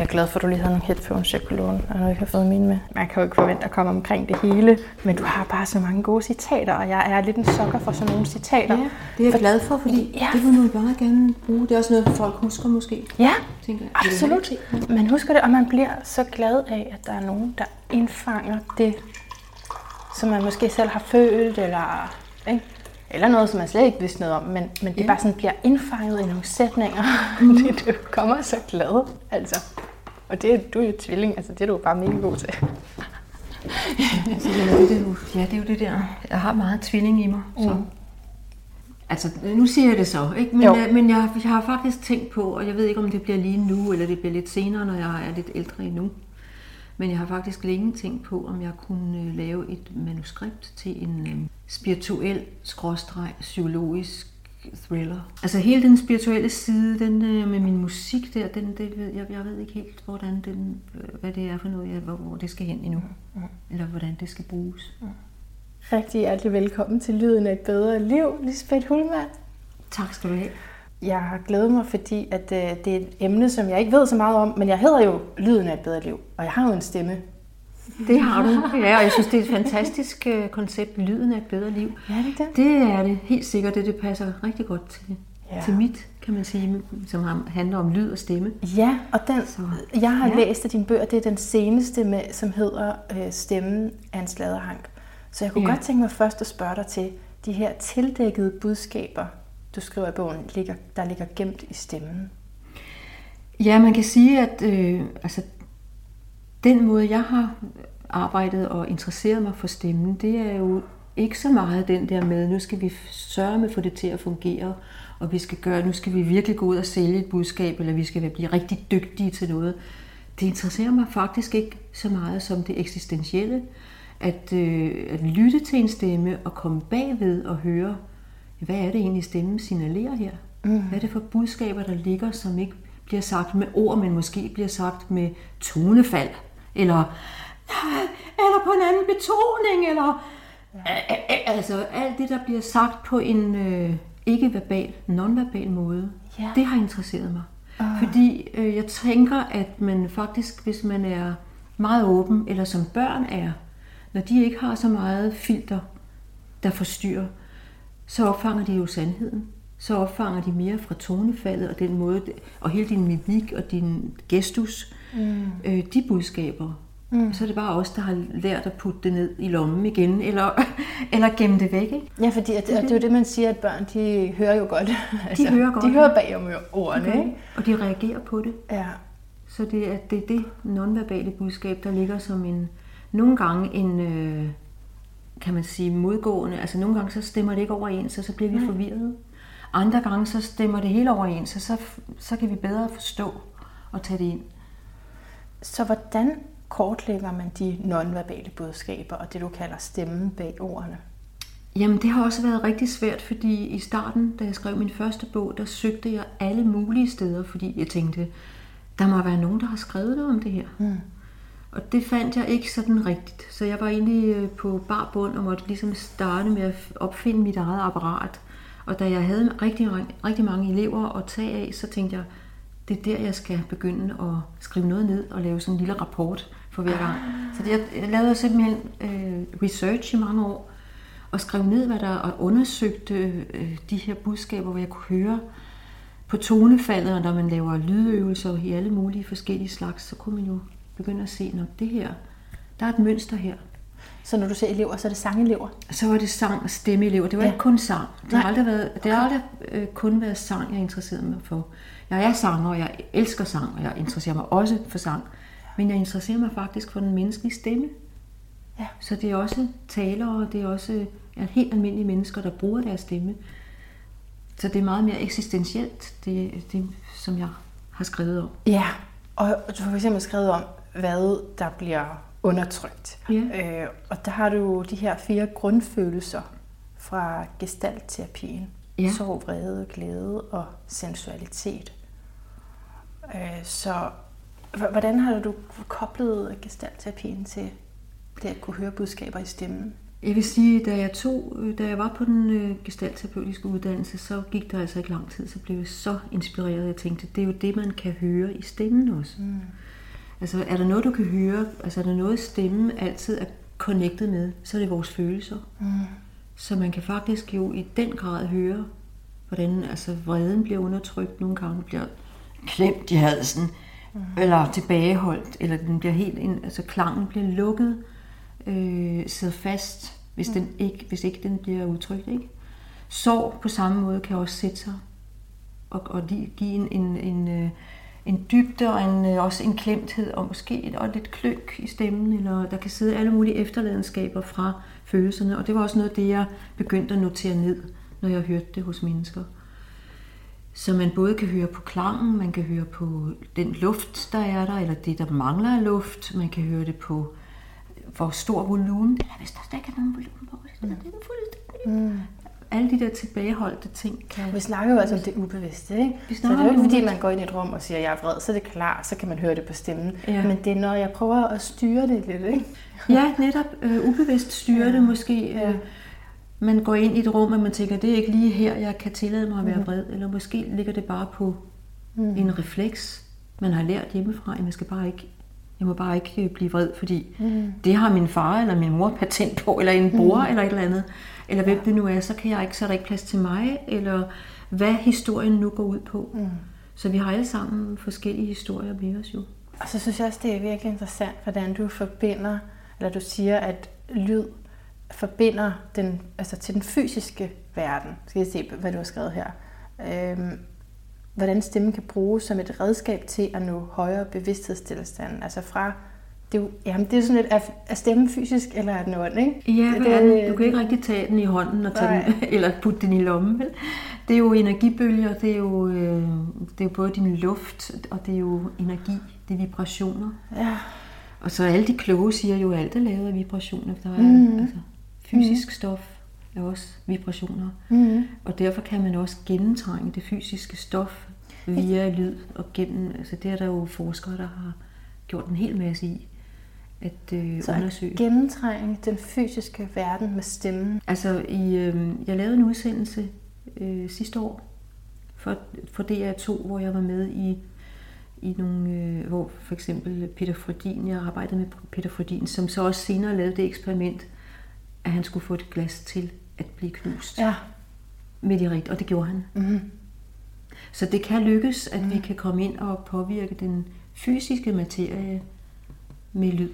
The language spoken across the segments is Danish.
jeg er glad for, at du lige havde nogle headphones, jeg kunne låne, og ikke har fået mine med. Man kan jo ikke forvente at komme omkring det hele, men du har bare så mange gode citater, og jeg er lidt en sokker for sådan nogle citater. Ja, det er jeg glad for, fordi ja. det vil du bare gerne bruge. Det er også noget, folk husker måske. Ja, tænker jeg. absolut. Man husker det, og man bliver så glad af, at der er nogen, der indfanger det, som man måske selv har følt, eller, ikke? eller noget, som man slet ikke vidste noget om, men, men det ja. bare sådan bliver indfanget i nogle sætninger. Mm. det, du kommer så glad, altså. Og det, du er jo tvilling, altså det er du bare mega god til. ja, det, det, ja, det er jo det der. Jeg har meget tvilling i mig. Så. Mm. Altså, nu siger jeg det så, ikke? Men, jeg, men jeg, jeg har faktisk tænkt på, og jeg ved ikke, om det bliver lige nu, eller det bliver lidt senere, når jeg er lidt ældre endnu. Men jeg har faktisk længe tænkt på, om jeg kunne øh, lave et manuskript til en øh, spirituel, skråstreg, psykologisk thriller. Altså hele den spirituelle side, den øh, med min musik der, den, det, jeg, jeg ved ikke helt, hvordan den, hvad det er for noget, jeg, hvor, hvor det skal hen endnu. Mm. Eller hvordan det skal bruges. Mm. Rigtig hjertelig velkommen til Lyden af et bedre liv, Lisbeth Hulmand. Tak skal du have. Jeg har glædet mig, fordi at, øh, det er et emne, som jeg ikke ved så meget om, men jeg hedder jo Lyden af et bedre liv, og jeg har jo en stemme. Det har du, ja, og jeg synes, det er et fantastisk øh, koncept, Lyden af et bedre liv. Ja, det er det. Det er det, helt sikkert, det, det passer rigtig godt til, ja. til mit, kan man sige, som handler om lyd og stemme. Ja, og den, Så, jeg har ja. læst af dine bøger, det er den seneste, med, som hedder øh, Stemmen af en sladerhank. Så jeg kunne ja. godt tænke mig først at spørge dig til de her tildækkede budskaber, du skriver i bogen, ligger, der ligger gemt i stemmen. Ja, man kan sige, at øh, altså, den måde, jeg har arbejdet og interesseret mig for stemmen, det er jo ikke så meget den der med, nu skal vi sørge med at få det til at fungere, og vi skal gøre, nu skal vi virkelig gå ud og sælge et budskab, eller vi skal blive rigtig dygtige til noget. Det interesserer mig faktisk ikke så meget som det eksistentielle, at, øh, at lytte til en stemme og komme bagved og høre, hvad er det egentlig stemmen signalerer her? Mm. Hvad er det for budskaber, der ligger, som ikke bliver sagt med ord, men måske bliver sagt med tonefald? Eller, eller på en anden betoning, eller ja. altså alt det, der bliver sagt på en øh, ikke-verbal, non-verbal måde, ja. det har interesseret mig. Uh. Fordi øh, jeg tænker, at man faktisk, hvis man er meget åben, eller som børn er, når de ikke har så meget filter, der forstyrrer, så opfanger de jo sandheden. Så opfanger de mere fra tonefaldet og den måde, og hele din mimik og din gestus, mm. øh, de budskaber. Mm. Så er det bare os, der har lært at putte det ned i lommen igen, eller, eller gemme det væk. Ikke? Ja, fordi at, det, det er jo det, man siger, at børn de hører jo godt. altså, de hører godt. De hører bag om ordene. Okay. Ikke? Og de reagerer på det. Ja. Så det er det, det nonverbale budskab, der ligger som en, nogle gange en, øh, kan man sige, modgående. Altså nogle gange så stemmer det ikke overens, og så bliver vi Nej. forvirret. Andre gange så stemmer det hele overens, og så, så kan vi bedre forstå og tage det ind. Så hvordan kortlægger man de nonverbale budskaber og det, du kalder stemmen bag ordene? Jamen, det har også været rigtig svært, fordi i starten, da jeg skrev min første bog, der søgte jeg alle mulige steder, fordi jeg tænkte, der må være nogen, der har skrevet noget om det her. Mm. Og det fandt jeg ikke sådan rigtigt. Så jeg var egentlig øh, på bar bund og måtte ligesom starte med at opfinde mit eget apparat. Og da jeg havde rigtig, rigtig mange elever at tage af, så tænkte jeg, det er der, jeg skal begynde at skrive noget ned og lave sådan en lille rapport for hver gang. Så det, jeg lavede simpelthen øh, research i mange år, og skrev ned, hvad der og undersøgte øh, de her budskaber, hvor jeg kunne høre på tonefaldet, og når man laver lydøvelser i alle mulige forskellige slags, så kunne man jo begynde at se, når det her, der er et mønster her. Så når du ser elever, så er det sangelever? Så var det sang og stemmeelever. Det var ja. ikke kun sang. Det har aldrig, været, det har aldrig øh, kun været sang, jeg interesserede mig for. Jeg er sanger, og jeg elsker sang, og jeg interesserer mig også for sang. Men jeg interesserer mig faktisk for den menneskelige stemme. Ja. Så det er også talere, det er også er helt almindelige mennesker, der bruger deres stemme. Så det er meget mere eksistentielt, det, det som jeg har skrevet om. Ja, og du har fx skrevet om, hvad der bliver undertrykt. Ja. Øh, og der har du de her fire grundfølelser fra gestaltterapien. Ja. Sorg, vrede, glæde og sensualitet. Øh, så hvordan har du koblet gestaltterapien til det at kunne høre budskaber i stemmen? Jeg vil sige, da jeg, tog, da jeg var på den øh, gestaltterapeutiske uddannelse, så gik der altså ikke lang tid, så blev jeg så inspireret. Jeg tænkte, det er jo det, man kan høre i stemmen også. Mm. Altså, er der noget, du kan høre? Altså, er der noget, stemmen altid er connected med? Så er det vores følelser. Mm. Så man kan faktisk jo i den grad høre, hvordan altså, vreden bliver undertrykt. Nogle gange bliver klemt i halsen, mm. eller tilbageholdt, eller den bliver helt ind, altså klangen bliver lukket, øh, sidder fast, hvis, mm. den ikke, hvis ikke den bliver udtrykt. Ikke? Sorg på samme måde kan også sætte sig og, og give en, en, en, øh, en dybde og en, øh, også en klemthed og måske og lidt kløk i stemmen, eller der kan sidde alle mulige efterladenskaber fra følelserne. Og det var også noget af det, jeg begyndte at notere ned, når jeg hørte det hos mennesker. Så man både kan høre på klangen, man kan høre på den luft, der er der, eller det, der mangler af luft. Man kan høre det på, hvor stor volumen. det er, hvis der ikke er nogen volumen på, så er det fuldstændig. Mm. Alle de der tilbageholdte ting kan... Vi snakker jo altså om det ubevidste, ikke? Vi så det er jo ikke, fordi man går ind i et rum og siger, at jeg er vred, så er det klar, så kan man høre det på stemmen. Ja. Men det er, når jeg prøver at styre det lidt, ikke? ja, netop øh, ubevidst styre ja. det måske. Øh, man går ind i et rum, og man tænker, det er ikke lige her, jeg kan tillade mig at være mhm. vred. Eller måske ligger det bare på mm. en refleks, man har lært hjemmefra, at man skal bare ikke jeg må bare ikke øh, blive vred, fordi mm. det har min far eller min mor patent på, eller en bror mm. eller et eller andet. Eller hvem det nu er, så kan jeg ikke, så er der ikke plads til mig, eller hvad historien nu går ud på. Mm. Så vi har alle sammen forskellige historier med os jo. Og så synes jeg også, det er virkelig interessant, hvordan du forbinder, eller du siger, at lyd forbinder den, altså til den fysiske verden. Skal jeg se, hvad du har skrevet her. Øhm, hvordan stemmen kan bruges som et redskab til at nå højere bevidsthedstilstand. Altså fra det er, jo, jamen det er sådan lidt, er stemmen fysisk, eller er den ånd, ikke? Ja, det, det, du kan ikke rigtig tage den i hånden og tage den, eller putte den i lommen. Vel? Det er jo energibølger, det er jo, øh, det er jo både din luft, og det er jo energi, det er vibrationer. Ja. Og så alle de kloge siger jo, at alt er lavet af vibrationer. Der er mm. altså, fysisk mm. stof er også vibrationer. Mm. Og derfor kan man også gennemtrænge det fysiske stof via lyd og gennem, altså det er der jo forskere, der har gjort en hel masse i at øh, så undersøge. at gennemtrænge den fysiske verden med stemmen. Altså, i, øh, jeg lavede en udsendelse øh, sidste år for, for DR2, hvor jeg var med i, i nogle, øh, hvor for eksempel Peter Frodin, jeg arbejdede med Peter Frodin, som så også senere lavede det eksperiment, at han skulle få et glas til at blive knust. Ja. Med de rigtige, og det gjorde han. Mm-hmm. Så det kan lykkes, at mm. vi kan komme ind og påvirke den fysiske materie med lyd.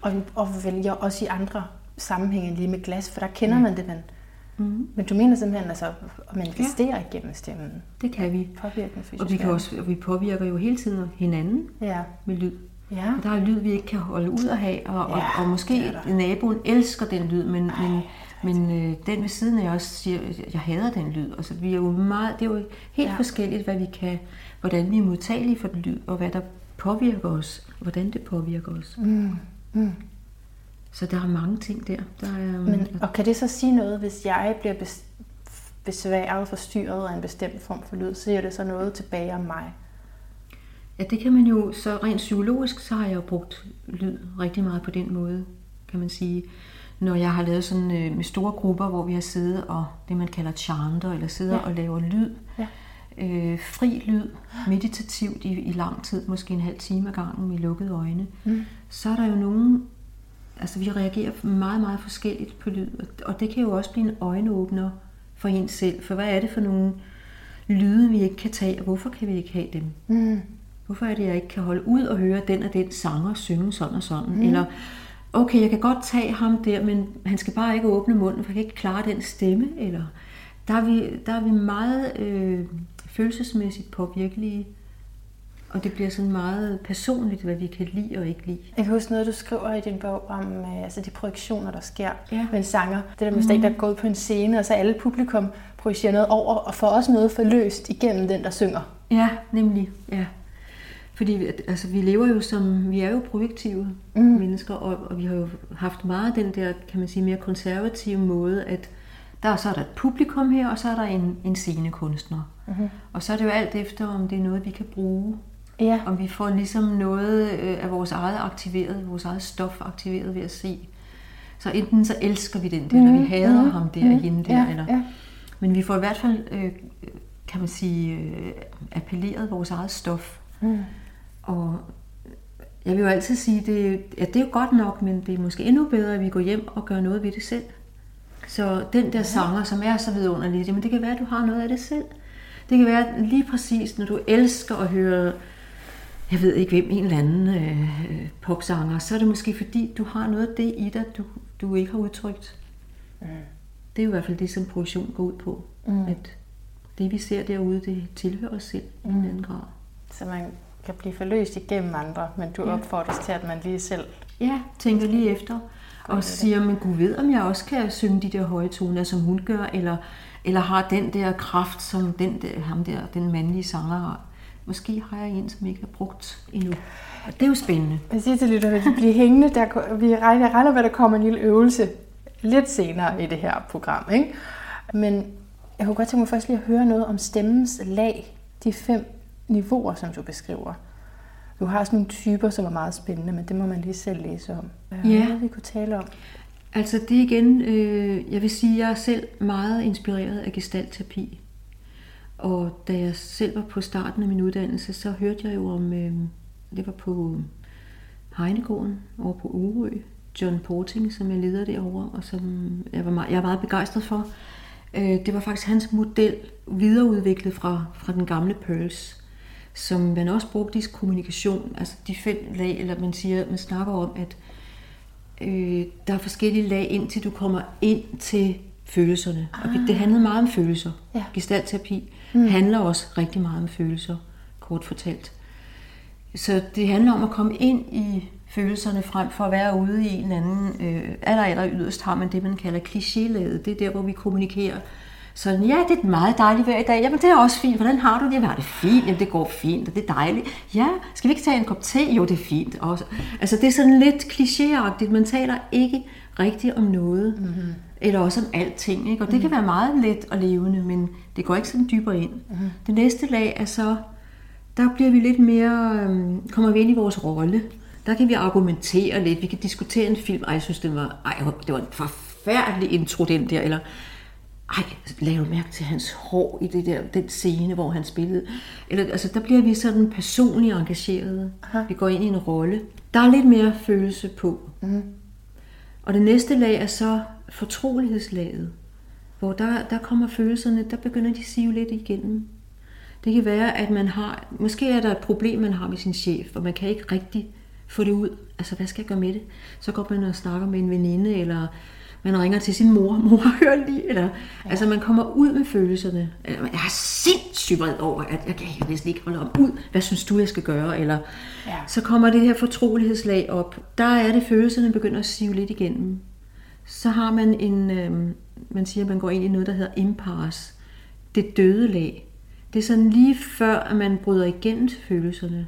Og, og vælger også i andre sammenhænge lige med glas, for der kender ja. man det, men, mm. men du mener simpelthen altså, at manifestere ja. igennem stemmen. Det kan vi. Påvirke den og vi, kan også, og vi påvirker jo hele tiden hinanden ja. med lyd. Ja. Der er lyd, vi ikke kan holde ud at have, og, ja, og, og måske naboen elsker den lyd, men, Ej, men, men øh, den ved siden af også siger, jeg hader den lyd. Og så vi er jo meget, det er jo helt ja. forskelligt, hvad vi kan, hvordan vi er modtagelige for den lyd, og hvad der påvirker os, og hvordan det påvirker os. Mm. Mm. Så der er mange ting der. der er, Men, og kan det så sige noget, hvis jeg bliver besværet og forstyrret af en bestemt form for lyd, så siger det så noget tilbage om mig? Ja, det kan man jo, så rent psykologisk, så har jeg jo brugt lyd rigtig meget på den måde, kan man sige. Når jeg har lavet sådan øh, med store grupper, hvor vi har siddet og det, man kalder chanter, eller sidder ja. og laver lyd, ja. øh, fri lyd, meditativt i, i lang tid, måske en halv time ad gangen med lukkede øjne, mm. så er der jo nogen, altså vi reagerer meget, meget forskelligt på lyd, og det kan jo også blive en øjenåbner for en selv, for hvad er det for nogle lyde, vi ikke kan tage, og hvorfor kan vi ikke have dem? Mm. Hvorfor er det, jeg ikke kan holde ud og høre den og den sanger synge sådan og sådan? Mm. Eller, okay, jeg kan godt tage ham der, men han skal bare ikke åbne munden, for jeg kan ikke klare den stemme. Eller, der, er vi, der er vi meget øh, følelsesmæssigt påvirkelige. Og det bliver sådan meget personligt, hvad vi kan lide og ikke lide. Jeg kan huske noget, du skriver i din bog om øh, altså de projektioner, der sker ja. med en sanger. Det der med, mm. der går ud på en scene, og så alle publikum projicerer noget over, og får også noget forløst igennem den, der synger. Ja, nemlig. Ja. Fordi altså, vi lever jo som, vi er jo projektive mm. mennesker, og, og vi har jo haft meget den der, kan man sige, mere konservative måde, at der er så er der et publikum her, og så er der en, en scenekunstner. Mm-hmm. Og så er det jo alt efter, om det er noget, vi kan bruge. Ja. Om vi får ligesom noget øh, af vores eget aktiveret, vores eget stof aktiveret ved at se. Så enten så elsker vi den der, mm. eller vi hader mm. ham der, mm. hende der. Ja, eller, ja. Men vi får i hvert fald, øh, kan man sige, øh, appelleret vores eget stof. Mm. Og jeg vil jo altid sige, det, ja, det er jo godt nok, men det er måske endnu bedre, at vi går hjem og gør noget ved det selv. Så den der sanger, som er så vidunderlig, jamen det kan være, at du har noget af det selv. Det kan være lige præcis, når du elsker at høre, jeg ved ikke hvem, en eller anden øh, popsanger, så er det måske fordi, du har noget af det i dig, du, du ikke har udtrykt. Mm. Det er jo i hvert fald det, som produktion går ud på. Mm. At det, vi ser derude, det tilhører os selv i en anden grad. Så man kan blive forløst igennem andre, men du Ja. opfordres til, at man lige selv... Ja, tænker lige efter. Og siger, men Gud ved, om jeg også kan synge de der høje toner, som hun gør, eller, eller har den der kraft, som den der, ham der, den mandlige sanger har. Måske har jeg en, som ikke er brugt endnu. Og det er jo spændende. Jeg siger til lytterne, at de bliver hængende. Der, vi regner, regner med, at der kommer en lille øvelse lidt senere i det her program. Ikke? Men jeg kunne godt tænke mig først lige at høre noget om stemmens lag. De fem niveauer, som du beskriver. Du har sådan nogle typer, som er meget spændende, men det må man lige selv læse om. Hvad Ja. er noget, vi kunne tale om? Altså det er igen, øh, jeg vil sige, jeg er selv meget inspireret af gestaltterapi. Og da jeg selv var på starten af min uddannelse, så hørte jeg jo om, øh, det var på Hegnegården over på Urø, John Porting, som jeg leder derovre, og som jeg, var meget, jeg er meget begejstret for. Øh, det var faktisk hans model, videreudviklet fra, fra den gamle Pearls, som man også brugte i kommunikation, altså de fem lag, eller man siger, man snakker om, at øh, der er forskellige lag, indtil du kommer ind til følelserne. Og det handlede meget om følelser. Ja. Gestaltterapi mm. handler også rigtig meget om følelser, kort fortalt. Så det handler om at komme ind i følelserne frem for at være ude i en anden, øh, aller, aller yderst har man det, man kalder klichélaget. Det er der, hvor vi kommunikerer. Sådan, ja, det er meget dejligt vejr i dag. Jamen, det er også fint. Hvordan har du det? Jamen, har det fint. Jamen, det går fint, og det er dejligt. Ja, skal vi ikke tage en kop te? Jo, det er fint. Også. Altså, det er sådan lidt klichéagtigt. Man taler ikke rigtigt om noget. Mm-hmm. Eller også om alting. Ikke? Og det kan være meget let og levende, men det går ikke sådan dybere ind. Mm-hmm. Det næste lag er så, der bliver vi lidt mere, øhm, kommer vi ind i vores rolle. Der kan vi argumentere lidt, vi kan diskutere en film. Ej, jeg synes, det var, ej, det var en forfærdelig intro, den der. Eller, ej, lad du mærke til hans hår i det der, den scene, hvor han spillede. Eller, altså, der bliver vi sådan personligt engagerede. Aha. Vi går ind i en rolle. Der er lidt mere følelse på. Mm. Og det næste lag er så fortrolighedslaget, hvor der, der kommer følelserne, der begynder de at sive lidt igennem. Det kan være, at man har, måske er der et problem, man har med sin chef, og man kan ikke rigtig få det ud. Altså, hvad skal jeg gøre med det? Så går man og snakker med en veninde, eller man ringer til sin mor, mor, hør lige, eller, ja. altså man kommer ud med følelserne. Eller, Jeg er sindssygt vred over, at jeg kan næsten ikke holde om ud. Hvad synes du, jeg skal gøre? Eller, Ja. så kommer det her fortrolighedslag op. Der er det, følelserne begynder at sive lidt igennem. Så har man en, øh, man siger, at man går ind i noget, der hedder impasse. Det døde lag. Det er sådan lige før, at man bryder igennem til følelserne.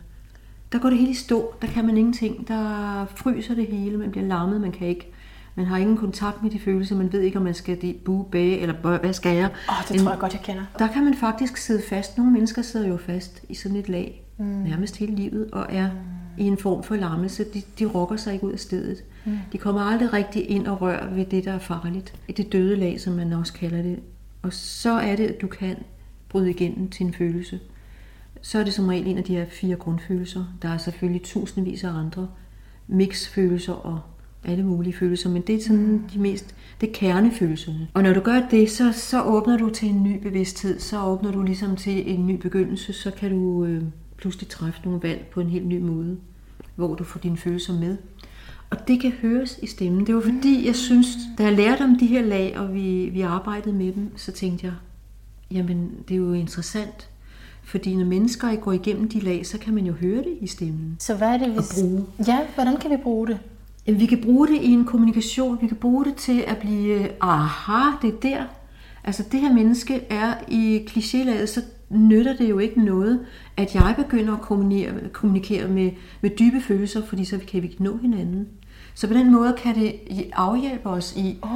Der går det hele i stå. Der kan man ingenting. Der fryser det hele. Man bliver lammet. Man kan ikke. Man har ingen kontakt med de følelser. Man ved ikke, om man skal det bue bage, eller hvad- skal jeg. Åh, oh, det tror jeg godt, jeg kender. Der kan man faktisk sidde fast. Nogle mennesker sidder jo fast i sådan et lag mm. nærmest hele livet og er mm. i en form for lammelse. De, de rokker sig ikke ud af stedet. Mm. De kommer aldrig rigtig ind og rører ved det, der er farligt. Det døde lag, som man også kalder det. Og så er det, at du kan bryde igennem til en følelse. Så er det som regel en af de her fire grundfølelser. Der er selvfølgelig tusindvis af andre mixfølelser og alle mulige følelser, men det er sådan mm. de mest, det er kernefølelserne. Og når du gør det, så, så åbner du til en ny bevidsthed, så åbner du ligesom til en ny begyndelse, så kan du øh, pludselig træffe nogle valg på en helt ny måde, hvor du får dine følelser med. Og det kan høres i stemmen. Det var fordi, jeg synes, da jeg lærte om de her lag, og vi, vi arbejdede med dem, så tænkte jeg, jamen det er jo interessant, fordi når mennesker går igennem de lag, så kan man jo høre det i stemmen. Så hvad er det, hvis... bruge. Ja, hvordan kan vi bruge det? Jamen, vi kan bruge det i en kommunikation. Vi kan bruge det til at blive, aha, det er der. Altså, det her menneske er i klichélaget, så nytter det jo ikke noget, at jeg begynder at kommunikere, kommunikere med, med dybe følelser, fordi så kan vi ikke nå hinanden. Så på den måde kan det afhjælpe os i. Oh.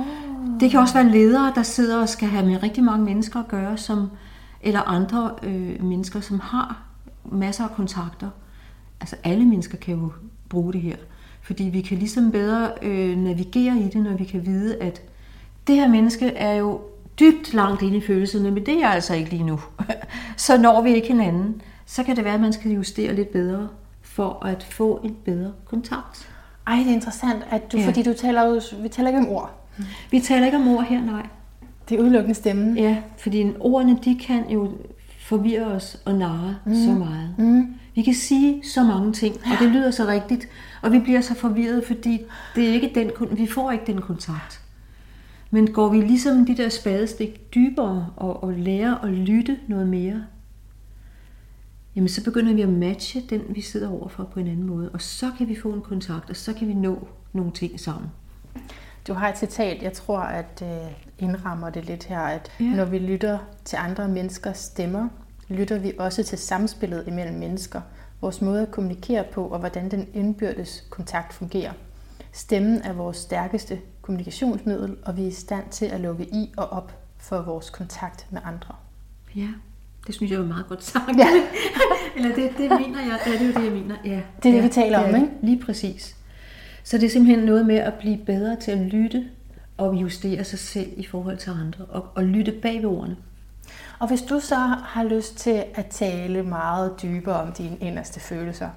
Det kan også være ledere, der sidder og skal have med rigtig mange mennesker at gøre, som, eller andre øh, mennesker, som har masser af kontakter. Altså alle mennesker kan jo bruge det her. Fordi vi kan ligesom bedre øh, navigere i det, når vi kan vide, at det her menneske er jo dybt langt inde i følelserne, men det er jeg altså ikke lige nu. så når vi ikke hinanden, så kan det være, at man skal justere lidt bedre for at få en bedre kontakt. Ej, det er interessant, at du, ja. fordi du taler jo, vi taler ikke om ord. Vi taler ikke om ord her, nej. Det er udelukkende stemmen. Ja, fordi ordene, de kan jo forvirre os og narre mm. så meget. Mm. Vi kan sige så mange ting, og det lyder så rigtigt, og vi bliver så forvirret, fordi det er ikke den, vi får ikke den kontakt. Men går vi ligesom de der spadestik dybere og, og lærer at lytte noget mere, jamen så begynder vi at matche den, vi sidder overfor på en anden måde, og så kan vi få en kontakt, og så kan vi nå nogle ting sammen. Du har et citat, jeg tror, at øh, indrammer det lidt her, at ja. når vi lytter til andre menneskers stemmer, lytter vi også til samspillet imellem mennesker, vores måde at kommunikere på, og hvordan den indbyrdes kontakt fungerer. Stemmen er vores stærkeste kommunikationsmiddel, og vi er i stand til at lukke i og op for vores kontakt med andre. Ja, det synes jeg var meget godt sagt. Ja. Eller det, det mener jeg, ja, det er jo det, jeg mener. Ja, det er det, vi taler ja, om, ikke? Lige præcis. Så det er simpelthen noget med at blive bedre til at lytte og justere sig selv i forhold til andre, og, og lytte bag ved ordene. Og hvis du så har lyst til at tale meget dybere om dine inderste følelser,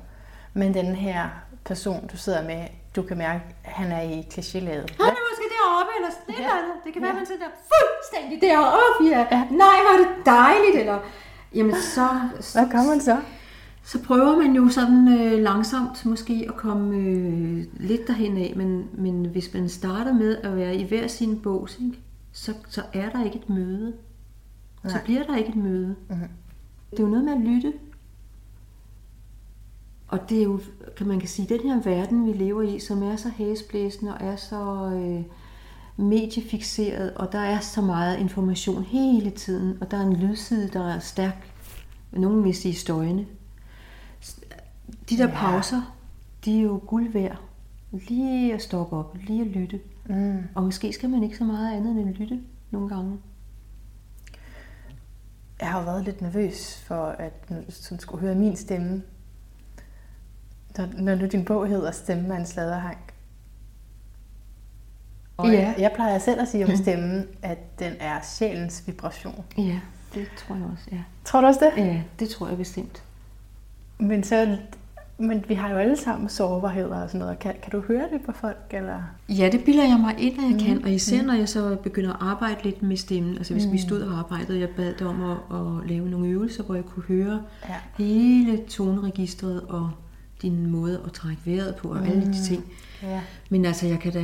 men den her person, du sidder med, du kan mærke, at han er i klichélaget. Han er måske deroppe, eller sådan ja. andet. Det kan være, ja. man sidder der fuldstændig deroppe. Ja. ja. Nej, var det dejligt, eller... Jamen så... Hvad gør man så? Så prøver man jo sådan øh, langsomt måske at komme øh, lidt derhen af, men, men hvis man starter med at være i hver sin bås, ikke, så, så er der ikke et møde. Nej. Så bliver der ikke et møde. Mm-hmm. Det er jo noget med at lytte. Og det er jo, kan man kan sige, den her verden, vi lever i, som er så hæsblæsende og er så øh, mediefixeret, og der er så meget information hele tiden, og der er en lydside, der er stærk. Nogen vil sige støjende. De der ja. pauser, de er jo guld værd. Lige at stoppe op, lige at lytte. Mm. Og måske skal man ikke så meget andet end at lytte nogle gange. Jeg har jo været lidt nervøs for, at du skulle høre min stemme. Når, når nu din bog hedder Stemme af en sladerhank. Og ja. jeg, jeg plejer selv at sige om stemmen, at den er sjælens vibration. Ja, det tror jeg også, ja. Tror du også det? Ja, det tror jeg bestemt. Men så men vi har jo alle sammen sårbarheder og sådan noget. Kan, kan du høre det på folk? Eller? Ja, det bilder jeg mig ind, at jeg mm. kan. Og især mm. når jeg så begynder at arbejde lidt med stemmen. Altså hvis mm. vi stod og arbejdede, jeg bad dig om at, at lave nogle øvelser, hvor jeg kunne høre ja. hele toneregistret og din måde at trække vejret på og mm. alle de mm. ting. Ja. Men altså, jeg kan da,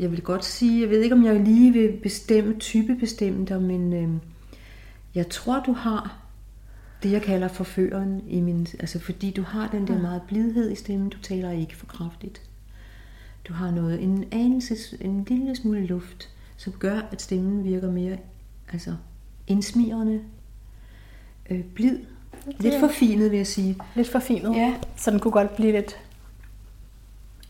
jeg vil godt sige, jeg ved ikke, om jeg lige vil bestemme, type bestemme dig, men øh, jeg tror, du har det, jeg kalder forføreren i min... Altså fordi du har den der meget blidhed i stemmen, du taler ikke for kraftigt. Du har noget, en anelse, en lille smule luft, som gør, at stemmen virker mere altså, indsmirrende, øh, blid, lidt forfinet, vil jeg sige. Lidt forfinet? Ja. Så den kunne godt blive lidt...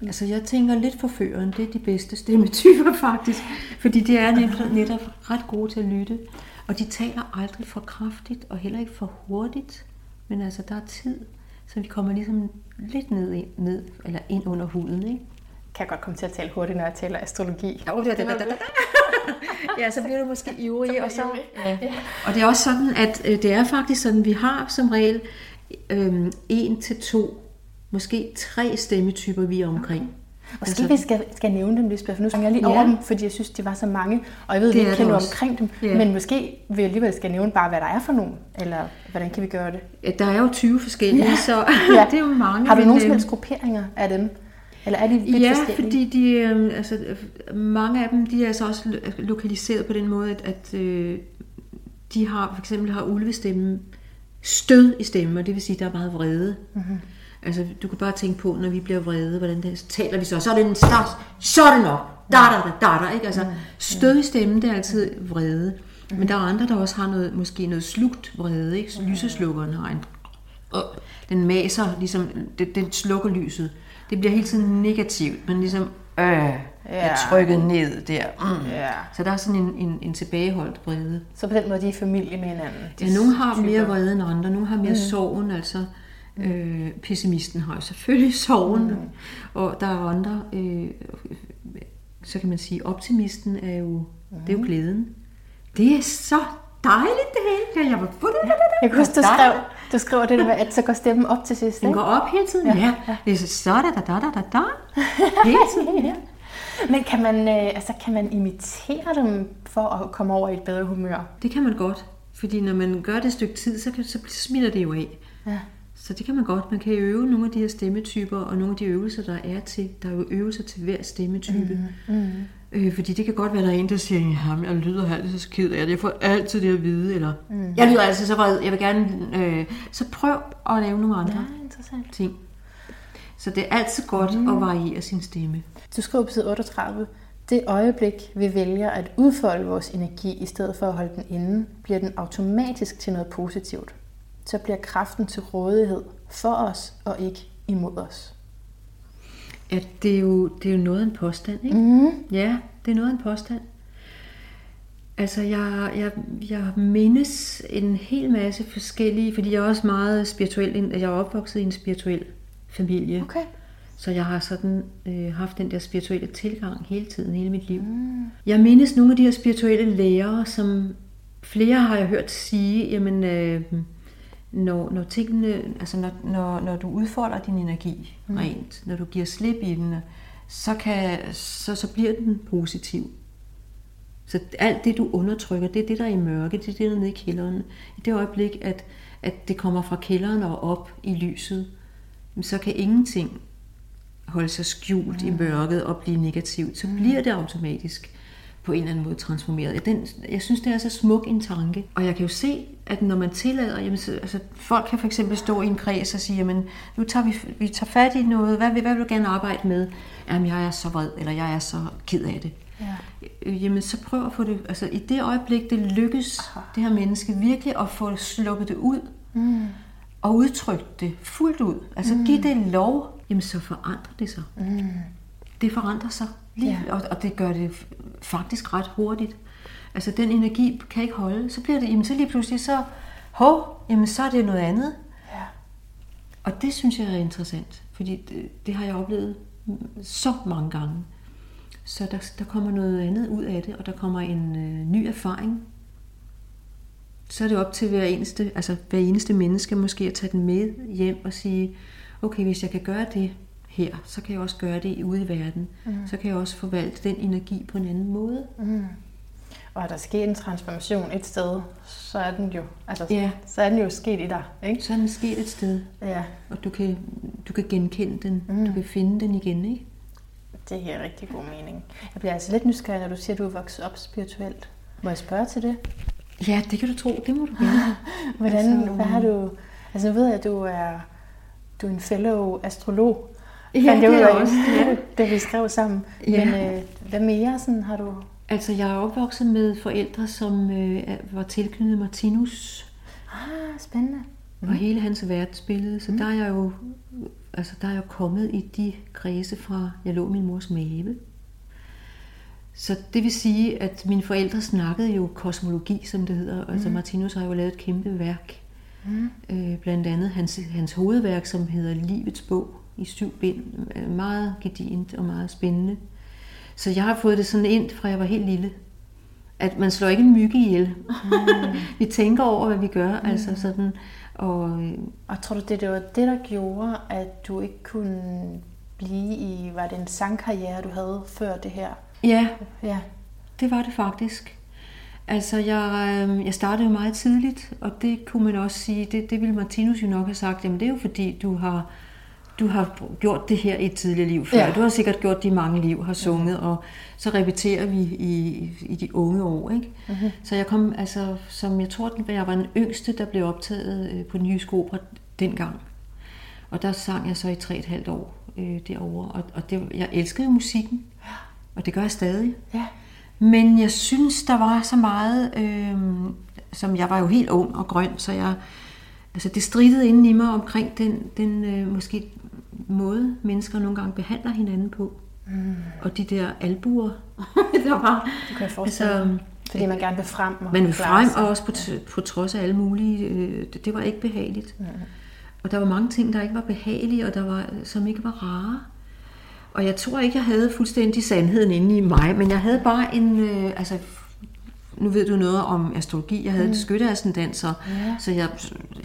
Altså jeg tænker lidt forføreren, det er de bedste stemmetyper faktisk, fordi de er netop, netop ret gode til at lytte. Og de taler aldrig for kraftigt og heller ikke for hurtigt. Men altså, der er tid, så vi kommer ligesom lidt ned, ned eller ind under huden, ikke? Kan jeg godt komme til at tale hurtigt, når jeg taler astrologi? Ja, det, det, det, ja, så bliver du måske ivrig. og, så, ja. og det er også sådan, at øh, det er faktisk sådan, vi har som regel øh, en til to, måske tre stemmetyper, vi er omkring. Okay. Måske altså, vi skal, skal nævne dem, Lisbeth, for nu springer jeg lige ja. over dem, fordi jeg synes, de var så mange, og jeg ved, vi ikke kender omkring dem, ja. men måske vi alligevel skal nævne bare, hvad der er for nogen, eller hvordan kan vi gøre det? Ja, der er jo 20 forskellige, ja. så ja. det er jo mange. Har du nogen som grupperinger af dem? Eller er de vidt Ja, fordi de, øh, altså, mange af dem de er altså også lokaliseret på den måde, at, at øh, de har for eksempel har ulvestemmen stød i stemmen, og det vil sige, at der er meget vrede. Mm-hmm. Altså, du kan bare tænke på, når vi bliver vrede, hvordan det taler vi så? Så er det en start, så er det nok. Da, da, da, da, da, ikke? Altså, mm. stød i stemmen, det er altid vrede. Men der er andre, der også har noget, måske noget slugt vrede, ikke? Lyseslukkeren har en... Og den maser, ligesom, den, den slukker lyset. Det bliver hele tiden negativt, men ligesom, øh, ja. er trykket ned der. Mm. Ja. Så der er sådan en, en, en tilbageholdt vrede. Så på den måde, de er familie med hinanden? Ja, nogle har mere vrede end andre, nogle har mere mm. sorgen, altså Øh, pessimisten har jo selvfølgelig sorgen, mm. og der er andre, øh, så kan man sige, optimisten er jo, mm. det er jo glæden. Det er så dejligt det hele. Jeg var det. Jeg kunne huske, du skrev, du skriver det med, at så går stemmen op til sidst. Den går op hele tiden, ja. ja. Det er så da da da da da Hele tiden. ja. Men kan man, øh, altså, kan man imitere dem for at komme over i et bedre humør? Det kan man godt. Fordi når man gør det et stykke tid, så, kan, så smitter det jo af. Ja. Så det kan man godt. Man kan øve nogle af de her stemmetyper, og nogle af de øvelser, der er til. Der er jo øvelser til hver stemmetype. Mm, mm. Øh, fordi det kan godt være, at der er en, der siger, at jeg lyder altid så ked af det. Jeg får altid det at vide. Eller, mm. jeg lyder altid så vred. Jeg vil gerne... Øh, så prøv at lave nogle andre ja, ting. Så det er altid godt mm. at variere sin stemme. Du skriver på side 38, det øjeblik, vi vælger at udfolde vores energi i stedet for at holde den inde, bliver den automatisk til noget positivt. Så bliver kraften til rådighed for os og ikke imod os. Ja, det er jo, det er jo noget af en påstand, ikke? Mm. Ja, det er noget af en påstand. Altså, jeg, jeg, jeg mindes en hel masse forskellige, fordi jeg er også meget spirituel, jeg er opvokset i en spirituel familie. Okay. Så jeg har sådan øh, haft den der spirituelle tilgang hele tiden, hele mit liv. Mm. Jeg mindes nogle af de her spirituelle lærere, som flere har jeg hørt sige, jamen, øh, når, når tingene, altså når, når, når du udfolder din energi mm. rent, når du giver slip i den, så, kan, så, så bliver den positiv. Så alt det, du undertrykker, det er det, der er i mørke, det er det, der er nede i kælderen. I det øjeblik, at, at det kommer fra kælderen og op i lyset, så kan ingenting holde sig skjult mm. i mørket og blive negativt. Så mm. bliver det automatisk på en eller anden måde transformeret. Den, jeg synes, det er så smuk en tanke. Og jeg kan jo se, at når man tillader, jamen, så, altså, folk kan for eksempel stå i en kreds og sige, jamen, nu tager vi, vi tager fat i noget, hvad, hvad vil du gerne arbejde med? Jamen, jeg er så vred, eller jeg er så ked af det. Ja. Øh, jamen, så prøv at få det, altså i det øjeblik, det lykkes Aha. det her menneske virkelig at få sluppet det ud, mm. og udtrykt det fuldt ud, altså mm. give det lov, jamen så forandrer det sig. Mm. Det forandrer sig, lige, ja. og, og det gør det faktisk ret hurtigt. Altså den energi kan ikke holde. Så bliver det, jamen så lige pludselig så, hov, jamen så er det noget andet. Ja. Og det synes jeg er interessant, fordi det, det har jeg oplevet så mange gange. Så der, der kommer noget andet ud af det, og der kommer en øh, ny erfaring. Så er det op til hver eneste, altså hver eneste menneske måske at tage den med hjem og sige, okay, hvis jeg kan gøre det her, så kan jeg også gøre det ude i verden. Mm. Så kan jeg også forvalte den energi på en anden måde. Mm. Og er der sket en transformation et sted, så er den jo, altså, ja. så er den jo sket i dig, ikke? Så er den sket et sted, ja. og du kan, du kan genkende den, mm. du kan finde den igen, ikke? Det giver rigtig god mening. Jeg bliver altså lidt nysgerrig, når du siger, at du er vokset op spirituelt. Må jeg spørge til det? Ja, det kan du tro. Det må du gerne. Hvordan, altså, hvad har du... Altså, nu ved jeg, at du er, du er en fellow astrolog. Ja, det, det er også. Ja. det vi skrev sammen. Ja. Men øh, hvad mere sådan, har du Altså, jeg er opvokset med forældre, som øh, var tilknyttet Martinus. Ah, spændende. Mm. Og hele hans verdensbillede. Så mm. der er jeg jo altså, der er jeg kommet i de kredse fra, jeg lå min mors mave. Så det vil sige, at mine forældre snakkede jo kosmologi, som det hedder. Mm. Altså Martinus har jo lavet et kæmpe værk. Mm. Øh, blandt andet hans, hans hovedværk, som hedder Livets bog i syv bind. Meget gedint og meget spændende. Så jeg har fået det sådan ind, fra jeg var helt lille. At man slår ikke en mygge ihjel. Mm. vi tænker over, hvad vi gør. Mm. Altså sådan, og, øh, og tror du, det, det var det, der gjorde, at du ikke kunne blive i, var det en sangkarriere, du havde før det her? Ja, ja. det var det faktisk. Altså, jeg, øh, jeg startede jo meget tidligt, og det kunne man også sige, det, det ville Martinus jo nok have sagt, jamen det er jo fordi, du har du har gjort det her i et tidligere liv før. Ja. Du har sikkert gjort det i mange liv, har sunget, og så repeterer vi i, i de unge år. Ikke? Mm-hmm. Så jeg kom, altså, som jeg tror, jeg var den yngste, der blev optaget øh, på den jyske opera dengang. Og der sang jeg så i tre et halvt år øh, derovre, og, og det, jeg elskede musikken, og det gør jeg stadig. Ja. Men jeg synes, der var så meget, øh, som jeg var jo helt ung og grøn, så jeg, altså det stridede inden i mig omkring den, den øh, måske måde, mennesker nogle gange behandler hinanden på. Mm. Og de der albuer, der var. Det kan jeg forestille altså, Fordi man gerne vil frem. Og man vil frem, og også på, på trods af alle mulige. Øh, det, det var ikke behageligt. Mm. og der var mange ting, der ikke var behagelige, og der var, som ikke var rare. Og jeg tror ikke, jeg havde fuldstændig sandheden inde i mig, men jeg havde bare en, øh, altså, nu ved du noget om astrologi, jeg havde mm. skytteascendant, så, ja. så jeg,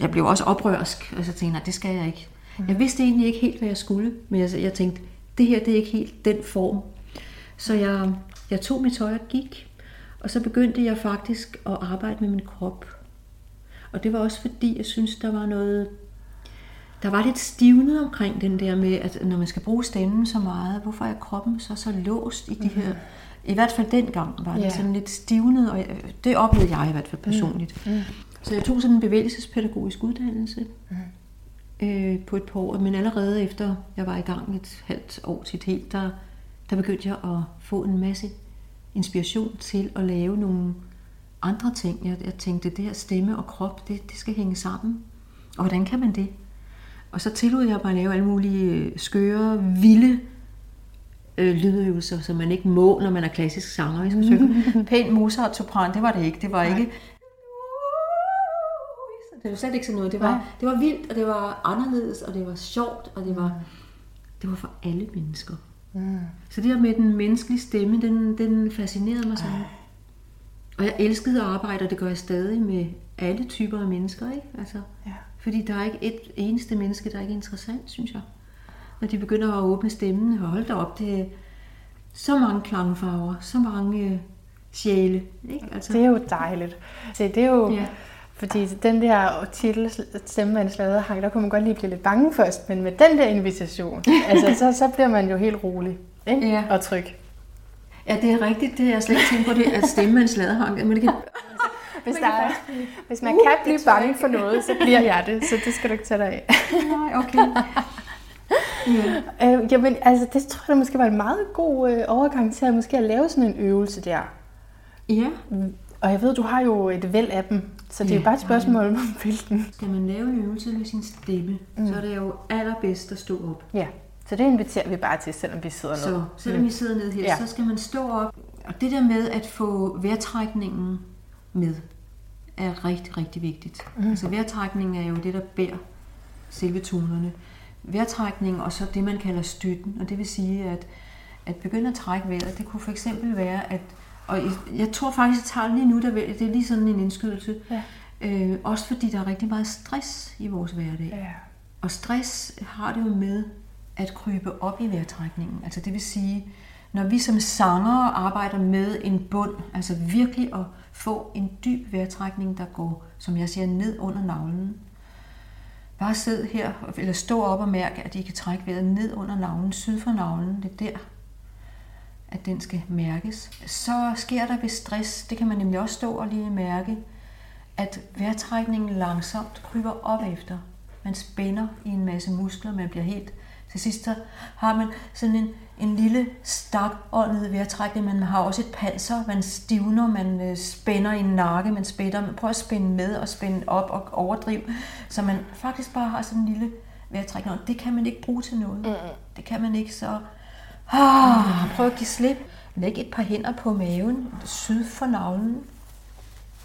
jeg blev også oprørsk, og så tænkte jeg, det skal jeg ikke. Mm. Jeg vidste egentlig ikke helt, hvad jeg skulle, men jeg, jeg tænkte, det her det er ikke helt den form. Så jeg, jeg tog mit tøj og gik, og så begyndte jeg faktisk at arbejde med min krop. Og det var også fordi, jeg synes, der var noget der var lidt stivnet omkring den der med, at når man skal bruge stemmen så meget, hvorfor er kroppen så så låst i de her... Mm. I hvert fald dengang var det yeah. sådan lidt stivnet, og det oplevede jeg i hvert fald personligt. Mm. Mm. Så jeg tog sådan en bevægelsespædagogisk uddannelse mm. Øh, på et par år, men allerede efter jeg var i gang et halvt år til et helt, der, der begyndte jeg at få en masse inspiration til at lave nogle andre ting. Jeg, jeg tænkte, det her stemme og krop, det, det skal hænge sammen. Og hvordan kan man det? Og så tillod jeg mig at lave alle mulige øh, skøre, vilde øh, lydøvelser, som man ikke må, når man er klassisk sanger. Jeg skal synge pænt Mozart sopran, det var det ikke. Det var Nej. ikke... Det var slet ikke sådan noget. Det var, det var vildt, og det var anderledes, og det var sjovt, og det var, det var for alle mennesker. Mm. Så det her med den menneskelige stemme, den, den fascinerede mig sådan. Og jeg elskede at arbejde, og det gør jeg stadig med alle typer af mennesker. Ikke? Altså, ja. Fordi der er ikke et eneste menneske, der er ikke interessant, synes jeg. Når de begynder at åbne stemmen og holde op, det er så mange klangfarver, så mange øh, sjæle. Ikke? Altså. Det er jo dejligt. Så det er jo, ja. Fordi den der titel, stemmemandslavede hang, der kunne man godt lige blive lidt bange først, men med den der invitation, altså, så, så bliver man jo helt rolig ikke? Ja. og tryg. Ja, det er rigtigt. Det har jeg slet ikke tænkt på det, at stemmemandslavede hang. Men det kan, hvis, der er, hvis man uh, kan blive bange for noget, så bliver jeg det, så det skal du ikke tage dig af. Nej, okay. Yeah. Øh, jamen, altså, det tror jeg måske var en meget god øh, overgang til at måske at lave sådan en øvelse der. Ja. Mm. Og jeg ved, du har jo et væld af dem, så det ja, er jo bare et spørgsmål om hvilken. Skal man lave en øvelse med sin stemme, mm. så er det jo allerbedst at stå op. Ja, så det inviterer vi bare til, selvom vi sidder ned. Så selvom vi sidder ned her, ja. så skal man stå op. Og det der med at få vejrtrækningen med, er rigtig, rigtig vigtigt. Mm. Altså vejrtrækning er jo det, der bærer selve tonerne. Vejrtrækning og så det, man kalder støtten, og det vil sige, at at begynde at trække vejret, det kunne for eksempel være, at, og jeg tror faktisk, at tager lige nu, der, det er lige sådan en indskydelse, ja. øh, også fordi der er rigtig meget stress i vores hverdag. Ja. Og stress har det jo med at krybe op i vejrtrækningen. Altså det vil sige, når vi som sanger arbejder med en bund, altså virkelig at få en dyb vejrtrækning, der går, som jeg siger, ned under navlen. Bare sid her, eller stå op og mærke, at I kan trække vejret ned under navlen, syd for navlen. Det er der, at den skal mærkes. Så sker der ved stress, det kan man nemlig også stå og lige mærke, at vejrtrækningen langsomt kryber op efter. Man spænder i en masse muskler, man bliver helt til sidst så har man sådan en, en lille stakåndet vejrtrækning, man har også et panser, man stivner, man øh, spænder i en nakke, man spænder, man prøver at spænde med og spænde op og overdrive, så man faktisk bare har sådan en lille vejrtrækning. Det kan man ikke bruge til noget. Mm. Det kan man ikke, så ah, prøv at give slip. Læg et par hænder på maven, syd for navlen,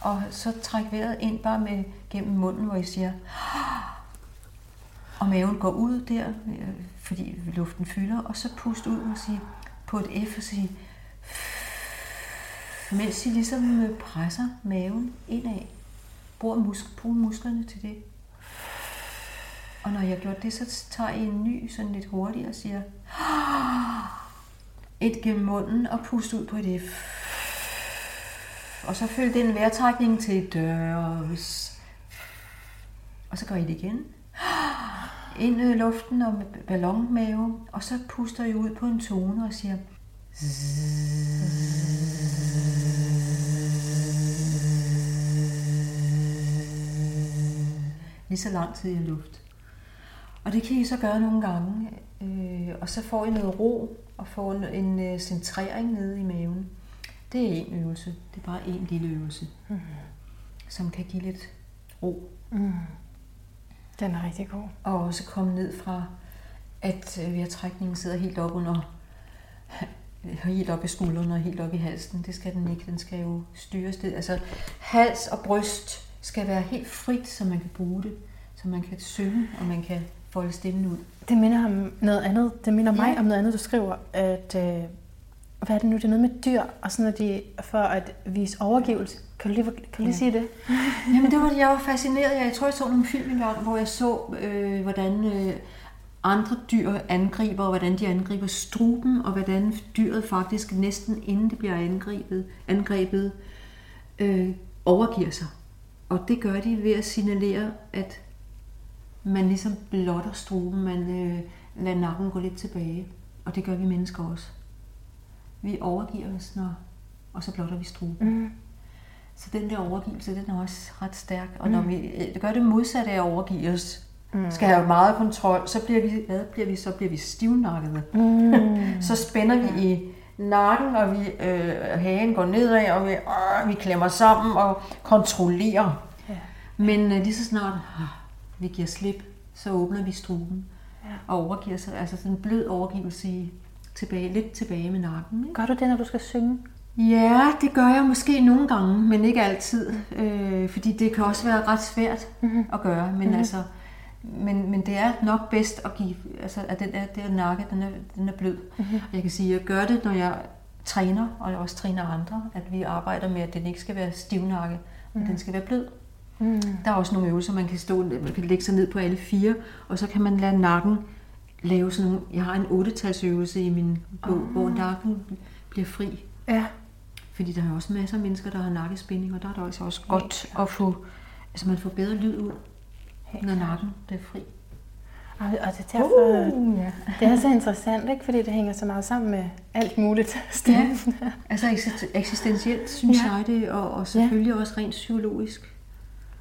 og så træk vejret ind bare med gennem munden, hvor I siger, ah. og maven går ud der, øh, fordi luften fylder, og så pust ud og sige på et F og sige, mens I ligesom øh, presser maven indad. Brug, musk, brug musklerne til det. Og når jeg har gjort det, så tager I en ny, sådan lidt hurtigt og siger, Ah et gennem munden og pust ud på et F. Og så følg den vejrtrækning til dørs. Og så gør I det igen ind i luften og med ballonmave, og så puster I ud på en tone og siger lige så lang tid i luft. Og det kan I så gøre nogle gange, øh, og så får I noget ro og får en, en øh, centrering nede i maven. Det er en øvelse. Det er bare en lille øvelse, mm. som kan give lidt ro. Mm. Den er rigtig god. Og også komme ned fra, at øh, vejrtrækningen sidder helt op under, helt op i skuldrene og helt op i halsen. Det skal den ikke. Den skal jo styres. Det. Altså hals og bryst skal være helt frit, så man kan bruge det. Så man kan synge, og man kan folde stemmen ud. Det minder om noget andet. Det minder mig ja. om noget andet, du skriver, at øh, hvad er det nu, det er noget med dyr, og sådan at de, for at vise overgivelse. Kan du lige, kan du lige ja. sige det? Jamen det var, jeg var fascineret. Jeg tror, jeg så nogle film engang, hvor jeg så, øh, hvordan øh, andre dyr angriber, og hvordan de angriber struben, og hvordan dyret faktisk næsten inden det bliver angrebet, angrebet øh, overgiver sig. Og det gør de ved at signalere, at man ligesom blotter struben, man øh, lader nakken gå lidt tilbage. Og det gør vi mennesker også. Vi overgiver os, når, og så blotter vi struben. Mm. Så den der overgivelse, den er også ret stærk. Og når mm. vi det gør det modsatte af at overgive os, mm. skal have meget kontrol, så bliver vi, hvad bliver vi, så bliver vi stivnakkede. Mm. så spænder vi i nakken, og vi, øh, hagen går nedad, og vi, øh, vi klemmer sammen og kontrollerer. Ja. Men øh, lige så snart øh, vi giver slip, så åbner vi struben ja. og overgiver sig. Altså sådan en blød overgivelse i, tilbage, lidt tilbage med nakken. Ikke? Gør du det, når du skal synge? Ja, det gør jeg måske nogle gange, men ikke altid. Øh, fordi det kan også være ret svært mm-hmm. at gøre. Men, mm-hmm. altså, men, men det er nok bedst at give, altså, at den er, der nakke, den er, den er blød. Mm-hmm. Jeg kan sige, at jeg gør det, når jeg træner, og jeg også træner andre, at vi arbejder med, at den ikke skal være stivnakke, men mm-hmm. den skal være blød. Mm. Der er også nogle øvelser, man kan stå, man kan lægge sig ned på alle fire, og så kan man lade nakken lave sådan nogle, jeg har en 8 i min bog, oh. hvor nakken bliver fri. Ja. Fordi der er også masser af mennesker, der har nakkespænding, og der er det også, også godt at få, altså man får bedre lyd ud, når nakken er fri. Og, og det, er derfor, uh, ja. det er så interessant, ikke? fordi det hænger så meget sammen med alt muligt. Ja. altså eksistentielt, synes ja. jeg det, og, og selvfølgelig ja. også rent psykologisk.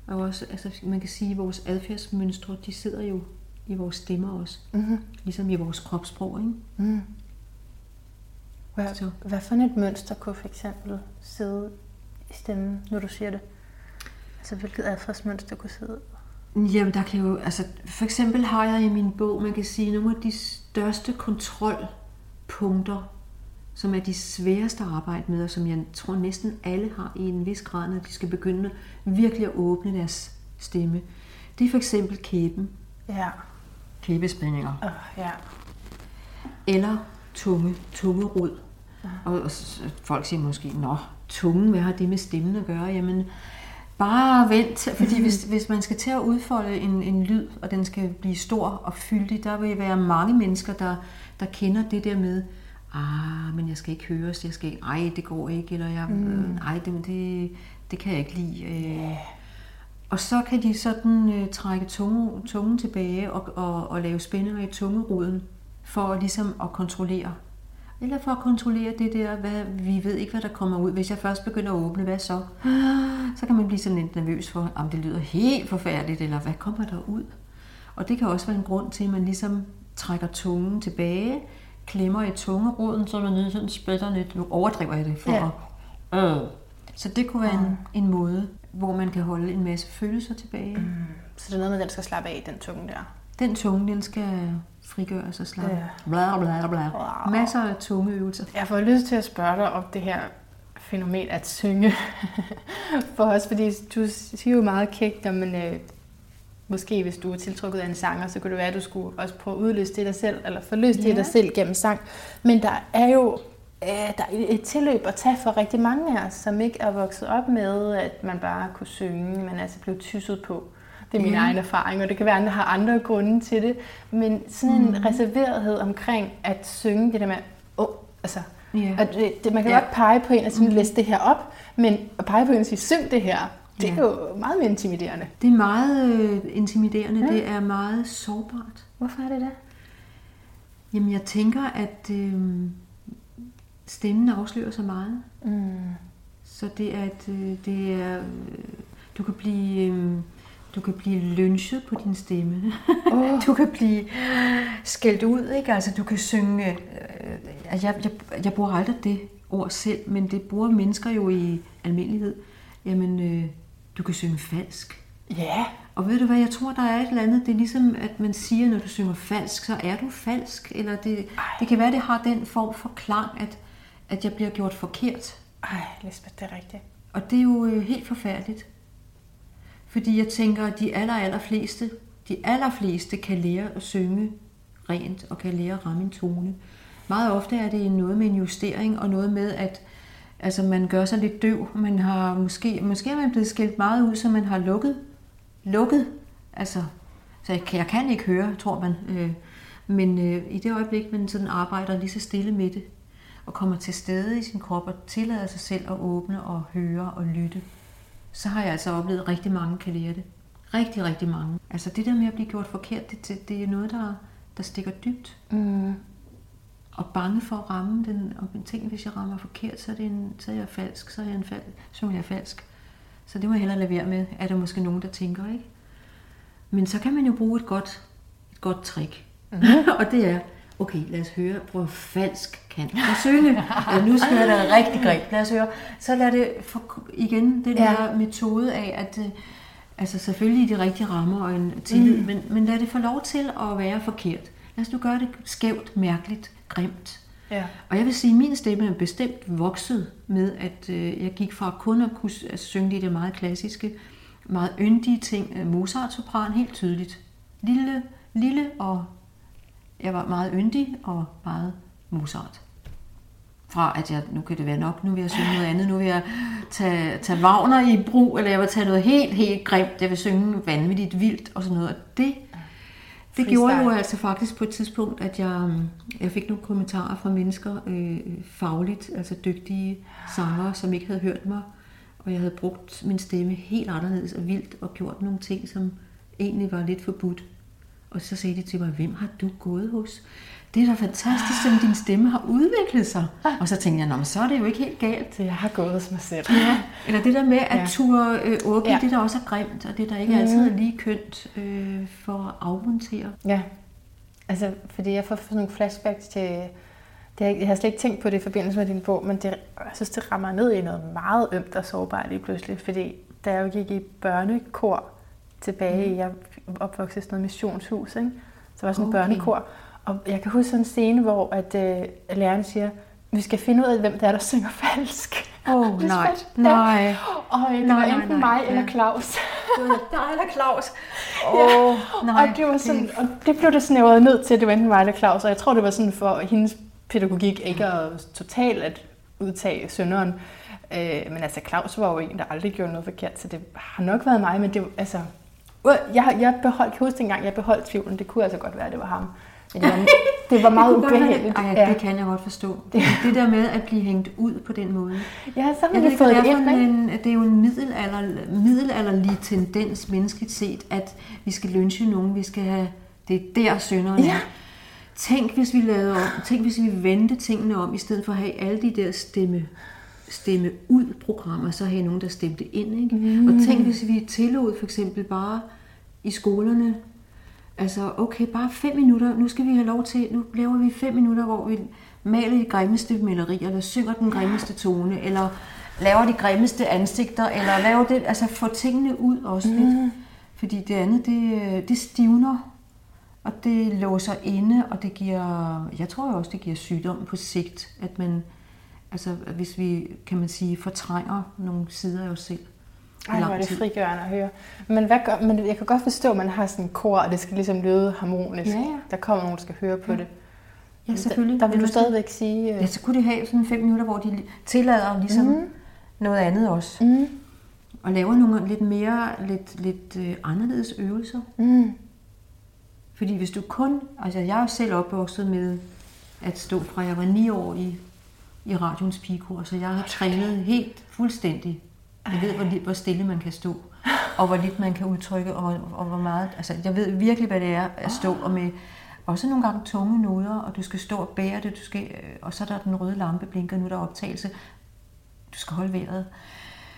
Og også, altså, man kan sige, at vores adfærdsmønstre, de sidder jo i vores stemmer også. Mm-hmm. Ligesom i vores kropssprog. Ikke? Mm. Hvad, så. hvad for et mønster kunne for eksempel sidde i stemmen, når du siger det? Altså hvilket adfærdsmønster kunne sidde? Jamen der kan jo, altså for eksempel har jeg i min bog, man kan sige, nogle af de største kontrolpunkter, som er de sværeste at arbejde med, og som jeg tror næsten alle har i en vis grad, når de skal begynde virkelig at åbne deres stemme. Det er for eksempel kæben. Ja. Kæbespændinger. Uh, ja. Eller tunge, tungerod. Uh. Og, og folk siger måske, nå, tungen, hvad har det med stemmen at gøre? Jamen, bare vent, fordi hvis, hvis man skal til at udfolde en, en lyd, og den skal blive stor og fyldig, der vil være mange mennesker, der, der kender det der med, ah, men jeg skal ikke høres, jeg skal ikke, ej, det går ikke, eller jeg, mm. øh, ej, det, det, det kan jeg ikke lide. Øh. Og så kan de sådan øh, trække tunge, tungen tilbage og, og, og lave spændinger i tungeruden, for ligesom at kontrollere. Eller for at kontrollere det der, hvad, vi ved ikke, hvad der kommer ud. Hvis jeg først begynder at åbne, hvad så? Så kan man blive sådan lidt nervøs for, om det lyder helt forfærdeligt, eller hvad kommer der ud? Og det kan også være en grund til, at man ligesom trækker tungen tilbage, klemmer i tungeroden, så man sådan spætter lidt. Nu overdriver jeg det for ja. at... Øh. Så det kunne være en, en måde, hvor man kan holde en masse følelser tilbage. Mm. Så det er noget med, at den skal slappe af, den tunge der? Den tunge, den skal frigøres og slappe. Ja. Bla, bla, bla. Wow. Masser af tunge øvelser. Jeg får lyst til at spørge dig om det her fænomen at synge. For os, fordi du siger jo meget kægt, men øh, måske hvis du er tiltrukket af en sanger, så kunne det være, at du skulle også prøve at udløse det dig selv, eller forløse ja. det dig selv gennem sang. Men der er jo øh, der er et tilløb at tage for rigtig mange af os, som ikke er vokset op med, at man bare kunne synge, men altså blev tysset på. Det er min mm. egen erfaring, og det kan være, at andre har andre grunde til det. Men sådan en mm. reserverethed omkring at synge det der med, oh, altså, yeah. at det, det, man kan yeah. godt pege på en og sige, mm. læs det her op, men at pege på en og sige, syng det her, det er jo meget mere intimiderende. Det er meget øh, intimiderende, ja. det er meget sårbart. Hvorfor er det det? Jamen jeg tænker, at øh, stemmen afslører så meget. Mm. Så det er, at øh, det er, øh, du kan blive... Øh, du kan blive lynchet på din stemme. Oh. du kan blive skældt ud, ikke? Altså, du kan synge... Øh, jeg, jeg, jeg bruger aldrig det ord selv, men det bruger mennesker jo i almindelighed. Jamen, øh, du kan synge falsk. Ja. Og ved du hvad, jeg tror, der er et eller andet, det er ligesom, at man siger, når du synger falsk, så er du falsk. Eller det, det kan være, det har den form for klang, at, at jeg bliver gjort forkert. Ej, Lisbeth, det er rigtigt. Og det er jo øh, helt forfærdeligt. Fordi jeg tænker, at de aller, aller fleste de allerfleste kan lære at synge rent og kan lære at ramme en tone. Meget ofte er det noget med en justering og noget med, at altså, man gør sig lidt døv. Man har måske, måske er man blevet skilt meget ud, så man har lukket. Lukket. Altså, så jeg, jeg kan ikke høre, tror man. Øh, men øh, i det øjeblik, man sådan arbejder lige så stille med det, og kommer til stede i sin krop og tillader sig selv at åbne og høre og lytte, så har jeg altså oplevet, rigtig mange kan lære det. Rigtig, rigtig mange. Altså det der med at blive gjort forkert, det, det er noget, der, der stikker dybt. Mm. Og bange for at ramme den, og ting, hvis jeg rammer forkert, så er, det en, så er jeg falsk, så er jeg, en fal, så er jeg falsk. Så det må jeg hellere lade være med, er der måske nogen, der tænker, ikke? Men så kan man jo bruge et godt, et godt trick. Mm-hmm. og det er, okay, lad os høre, prøv falsk kan jeg synge. Ja, nu skal jeg da rigtig greb, lad os høre. Så lad det for, igen den ja. der metode af, at øh, altså selvfølgelig i de rigtige rammer og en tillid, mm. men, men lad det få lov til at være forkert. Lad os nu gøre det skævt, mærkeligt, grimt. Ja. Og jeg vil sige, at min stemme er bestemt vokset med, at øh, jeg gik fra kun at kunne altså, synge de det meget klassiske, meget yndige ting. Mozart-sopran, helt tydeligt. Lille, lille og jeg var meget yndig og meget Mozart. Fra at jeg, nu kan det være nok, nu vil jeg synge noget andet, nu vil jeg tage, tage Wagner i brug, eller jeg vil tage noget helt, helt grimt, jeg vil synge vanvittigt vildt og sådan noget. Og det, det gjorde jo altså faktisk på et tidspunkt, at jeg, jeg fik nogle kommentarer fra mennesker, øh, fagligt, altså dygtige sangere, som ikke havde hørt mig, og jeg havde brugt min stemme helt anderledes og vildt, og gjort nogle ting, som egentlig var lidt forbudt. Og så sagde de til mig, hvem har du gået hos? Det er da fantastisk, som din stemme har udviklet sig. Og så tænkte jeg, Nå, så er det jo ikke helt galt. Jeg har gået hos mig selv. Ja. Eller det der med at ja. ture øh, åbne, ja. det der også er grimt, og det der ikke mm. altid er lige kønt øh, for at afmontere. Ja, altså fordi jeg får sådan nogle flashbacks til, det, jeg har slet ikke tænkt på det i forbindelse med din bog, men det, jeg synes, det rammer ned i noget meget ømt og sårbart lige pludselig, fordi da jeg jo gik i børnekor tilbage, mm. jeg opvokset i sådan noget missionshus, ikke? så var sådan okay. en børnekor, og jeg kan huske sådan en scene, hvor at, øh, læreren siger, vi skal finde ud af, hvem det er, der synger falsk. Åh, oh, nej. Nej. Og øh, det nej, var enten nej, mig nej. eller Claus. dig eller Claus. Åh, oh, ja. nej. Og det, var sådan, og det blev det snævret ned til, at det var enten mig eller Claus. Og jeg tror, det var sådan for hendes pædagogik ikke at totalt at udtage sønderen. Øh, men altså, Claus var jo en, der aldrig gjorde noget forkert, så det har nok været mig, men det, altså, jeg, jeg beholdt, kan huske dengang, jeg beholdt tvivlen. Det kunne altså godt være, at det var ham. Men det var, det var meget ubehageligt. Ej, ja. det kan jeg godt forstå. Det, det der med at blive hængt ud på den måde. Ja, så har vi fået det. En, det er jo en middelalder, middelalderlig tendens menneskeligt set, at vi skal lynche nogen, vi skal have, det er der synderne ja. Tænk hvis vi lavede om, tænk hvis vi vendte tingene om, i stedet for at have alle de der stemme stemme ud programmer, så havde nogen, der stemte ind. Ikke? Mm. Og tænk, hvis vi tillod for eksempel bare i skolerne, altså okay, bare fem minutter, nu skal vi have lov til, nu laver vi fem minutter, hvor vi maler de grimmeste malerier, eller synger den grimmeste tone, eller laver de grimmeste ansigter, eller laver det, altså få tingene ud også mm. lidt. Fordi det andet, det, det stivner, og det låser inde, og det giver, jeg tror også, det giver sygdom på sigt, at man, altså hvis vi, kan man sige, fortrænger nogle sider af os selv. Ej, hvor er det frigørende at høre. Men, hvad gør, men jeg kan godt forstå, at man har sådan en kor, og det skal ligesom lyde harmonisk. Ja, ja. Der kommer nogen, der skal høre på ja. det. Ja, selvfølgelig. Der, der vil du stadigvæk sige... Ja, så kunne de have sådan fem minutter, hvor de tillader ligesom mm. noget andet også. Mm. Og laver nogle lidt mere, lidt, lidt øh, anderledes øvelser. Mm. Fordi hvis du kun... Altså, jeg er jo selv opvokset med at stå fra, jeg var ni år i, i radions pigekor, så jeg har trænet helt fuldstændig jeg ved, hvor, hvor stille man kan stå, og hvor lidt man kan udtrykke, og, og hvor meget... Altså, jeg ved virkelig, hvad det er at stå og med også nogle gange tunge noder, og du skal stå og bære det, du skal, øh, og så er der den røde lampe blinker, nu er der optagelse. Du skal holde vejret.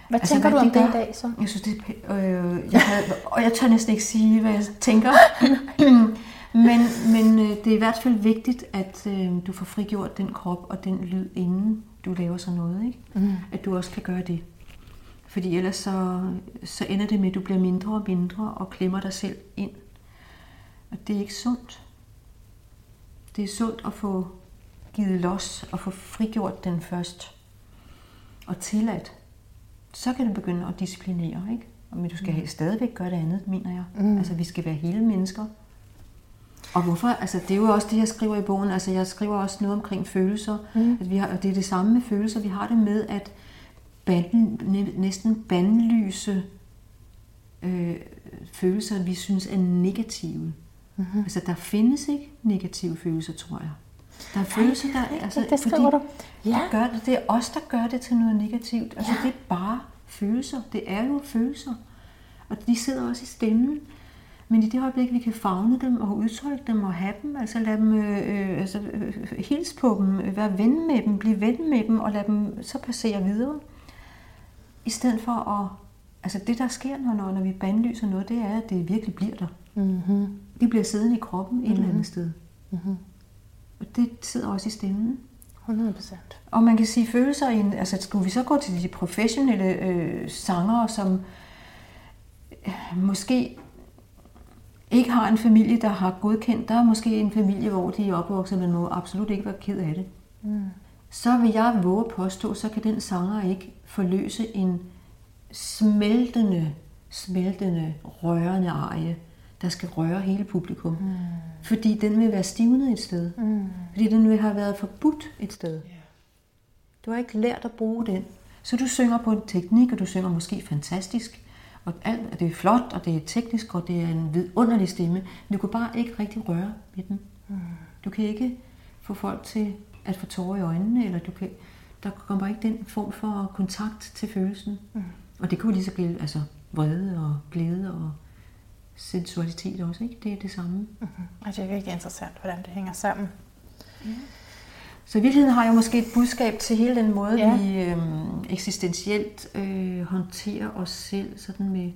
Hvad altså, tænker hvad du om det, i dag så? Jeg synes, det øh, jeg havde, og jeg tør næsten ikke sige, hvad jeg tænker. men, men øh, det er i hvert fald vigtigt, at øh, du får frigjort den krop og den lyd, inden du laver sådan noget. Ikke? Mm. At du også kan gøre det. Fordi ellers så, så ender det med, at du bliver mindre og mindre og klemmer dig selv ind. Og det er ikke sundt. Det er sundt at få givet los og få frigjort den først. Og tilladt. Så kan du begynde at disciplinere, ikke? Men du skal mm. stadigvæk gøre det andet, mener jeg. Mm. Altså, vi skal være hele mennesker. Og hvorfor? Altså, det er jo også det, jeg skriver i bogen. Altså, jeg skriver også noget omkring følelser. Mm. At vi har, og det er det samme med følelser. Vi har det med at band, næsten bandlyse øh, følelser, vi synes er negative. Mm-hmm. Altså, der findes ikke negative følelser, tror jeg. Der er følelser, der er... Altså, det skriver du. Ja. Der gør det, det er os, der gør det til noget negativt. Altså, ja. det er bare følelser. Det er jo følelser. Og de sidder også i stemmen. Men i det øjeblik, vi kan fagne dem og udtrykke dem og have dem, altså lade dem øh, øh altså, øh, hils på dem, øh, være ven med dem, blive ven med dem og lade dem så passere videre. I stedet for at... Altså det, der sker, når, når vi bandlyser noget, det er, at det virkelig bliver der. Mm-hmm. Det bliver siddende i kroppen mm-hmm. et eller andet mhm. sted. Mm-hmm. Og det sidder også i stemmen. 100 procent. Og man kan sige følelser, i en, altså skulle vi så gå til de professionelle øh, sangere, som øh, måske ikke har en familie, der har godkendt. Der er måske en familie, hvor de er opvokset, men må absolut ikke være ked af det. Mm. Så vil jeg våge at påstå, så kan den sanger ikke forløse en smeltende, smeltende, rørende arie, der skal røre hele publikum. Mm. Fordi den vil være stivnet et sted. Mm. Fordi den vil have været forbudt et sted. Yeah. Du har ikke lært at bruge den. Så du synger på en teknik, og du synger måske fantastisk, og alt, og det er flot, og det er teknisk, og det er en vidunderlig stemme. Men du kan bare ikke rigtig røre ved den. Mm. Du kan ikke få folk til at få tårer i øjnene, eller du kan, der kommer ikke den form for kontakt til følelsen. Mm. Og det kunne lige så gælde altså, vrede og glæde og sensualitet også, ikke? Det er det samme. Mm-hmm. Og det er virkelig interessant, hvordan det hænger sammen. Ja. Så i virkeligheden har jeg måske et budskab til hele den måde, ja. vi øh, eksistentielt øh, håndterer os selv, sådan med,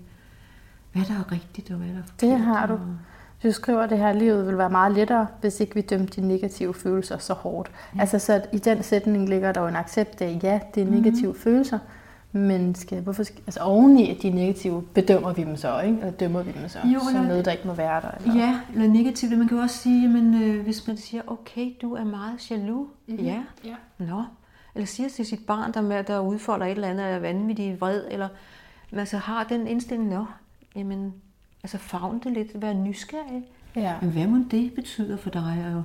hvad der er rigtigt og hvad der er forkert. Det har du. Du skriver, det her livet vil være meget lettere, hvis ikke vi dømte de negative følelser så hårdt. Ja. Altså så i den sætning ligger der jo en accept af, ja, det er negative mm-hmm. følelser, men skal, hvorfor skal, altså oveni at de negative, bedømmer vi dem så, ikke? Eller dømmer vi dem så, jo, som noget, der ikke må være der? Eller? Ja, eller negativt. Man kan jo også sige, men øh, hvis man siger, okay, du er meget jaloux. Mm-hmm. Ja. ja. Nå. Eller siger til sit barn, der, med, der udfolder et eller andet, er vanvittigt vred, eller man altså har den indstilling, nå, jamen, altså favn det lidt, være nysgerrig. Ja. Men hvad må det betyder for dig, og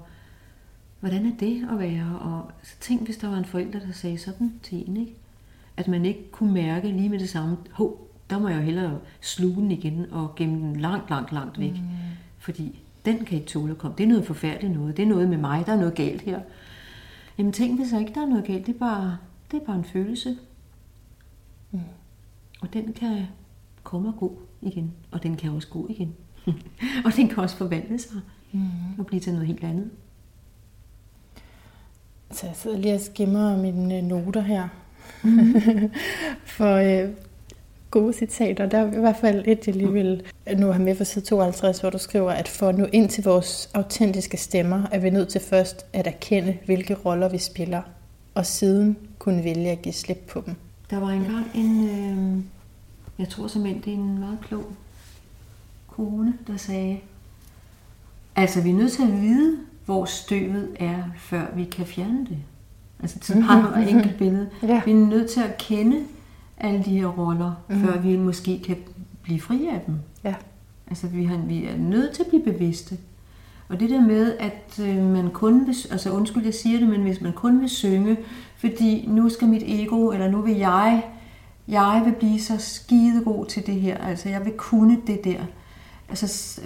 hvordan er det at være? Og så tænk, hvis der var en forælder, der sagde sådan til en, ikke? at man ikke kunne mærke lige med det samme, hov, der må jeg jo hellere sluge den igen og gemme den langt, langt, langt væk. Mm. Fordi den kan ikke tåle at komme. Det er noget forfærdeligt noget. Det er noget med mig, der er noget galt her. Jamen tænk, hvis ikke der er noget galt. Det er bare, det er bare en følelse. Mm. Og den kan komme og gå igen. Og den kan også gå igen. og den kan også forvandle sig mm. og blive til noget helt andet. Så jeg sidder lige og skimmer mine noter her. Mm. for øh, gode citater. Der er i hvert fald et, jeg lige vil nu have med fra side 52, hvor du skriver, at for at nå ind til vores autentiske stemmer, er vi nødt til først at erkende, hvilke roller vi spiller, og siden kunne vælge at give slip på dem. Der var engang en, øh, jeg tror simpelthen, det er en meget klog kone, der sagde, altså vi er nødt til at vide, hvor støvet er, før vi kan fjerne det. Altså sådan har et enkelt billede. ja. Vi er nødt til at kende alle de her roller, mm. før vi måske kan blive fri af dem. Ja. Altså vi, har, vi er nødt til at blive bevidste. Og det der med, at øh, man kun vil, altså undskyld, jeg siger det, men hvis man kun vil synge, fordi nu skal mit ego, eller nu vil jeg, jeg vil blive så skidegod til det her, altså jeg vil kunne det der, Altså,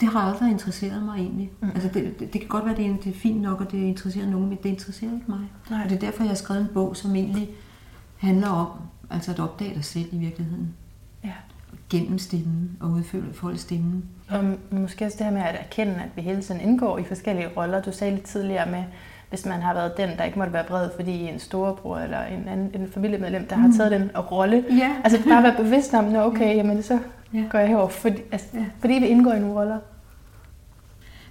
det har aldrig interesseret mig egentlig. Mm. Altså, det, det, det kan godt være, det er, det er fint nok, og det interesserer nogen, men det interesserer ikke mig. Nej. Og det er derfor, jeg har skrevet en bog, som egentlig handler om altså at opdage dig selv i virkeligheden. Ja. Gennem stemmen og udfylde folk stemmen. Og måske også det her med at erkende, at vi hele tiden indgår i forskellige roller. Du sagde lidt tidligere med, hvis man har været den, der ikke måtte være bred, fordi en storebror eller en, anden, en familiemedlem, der mm. har taget den rolle. Ja. Altså bare være bevidst om, at okay, jamen så ja. går jeg herover, fordi, altså, ja. fordi vi indgår i nogle roller.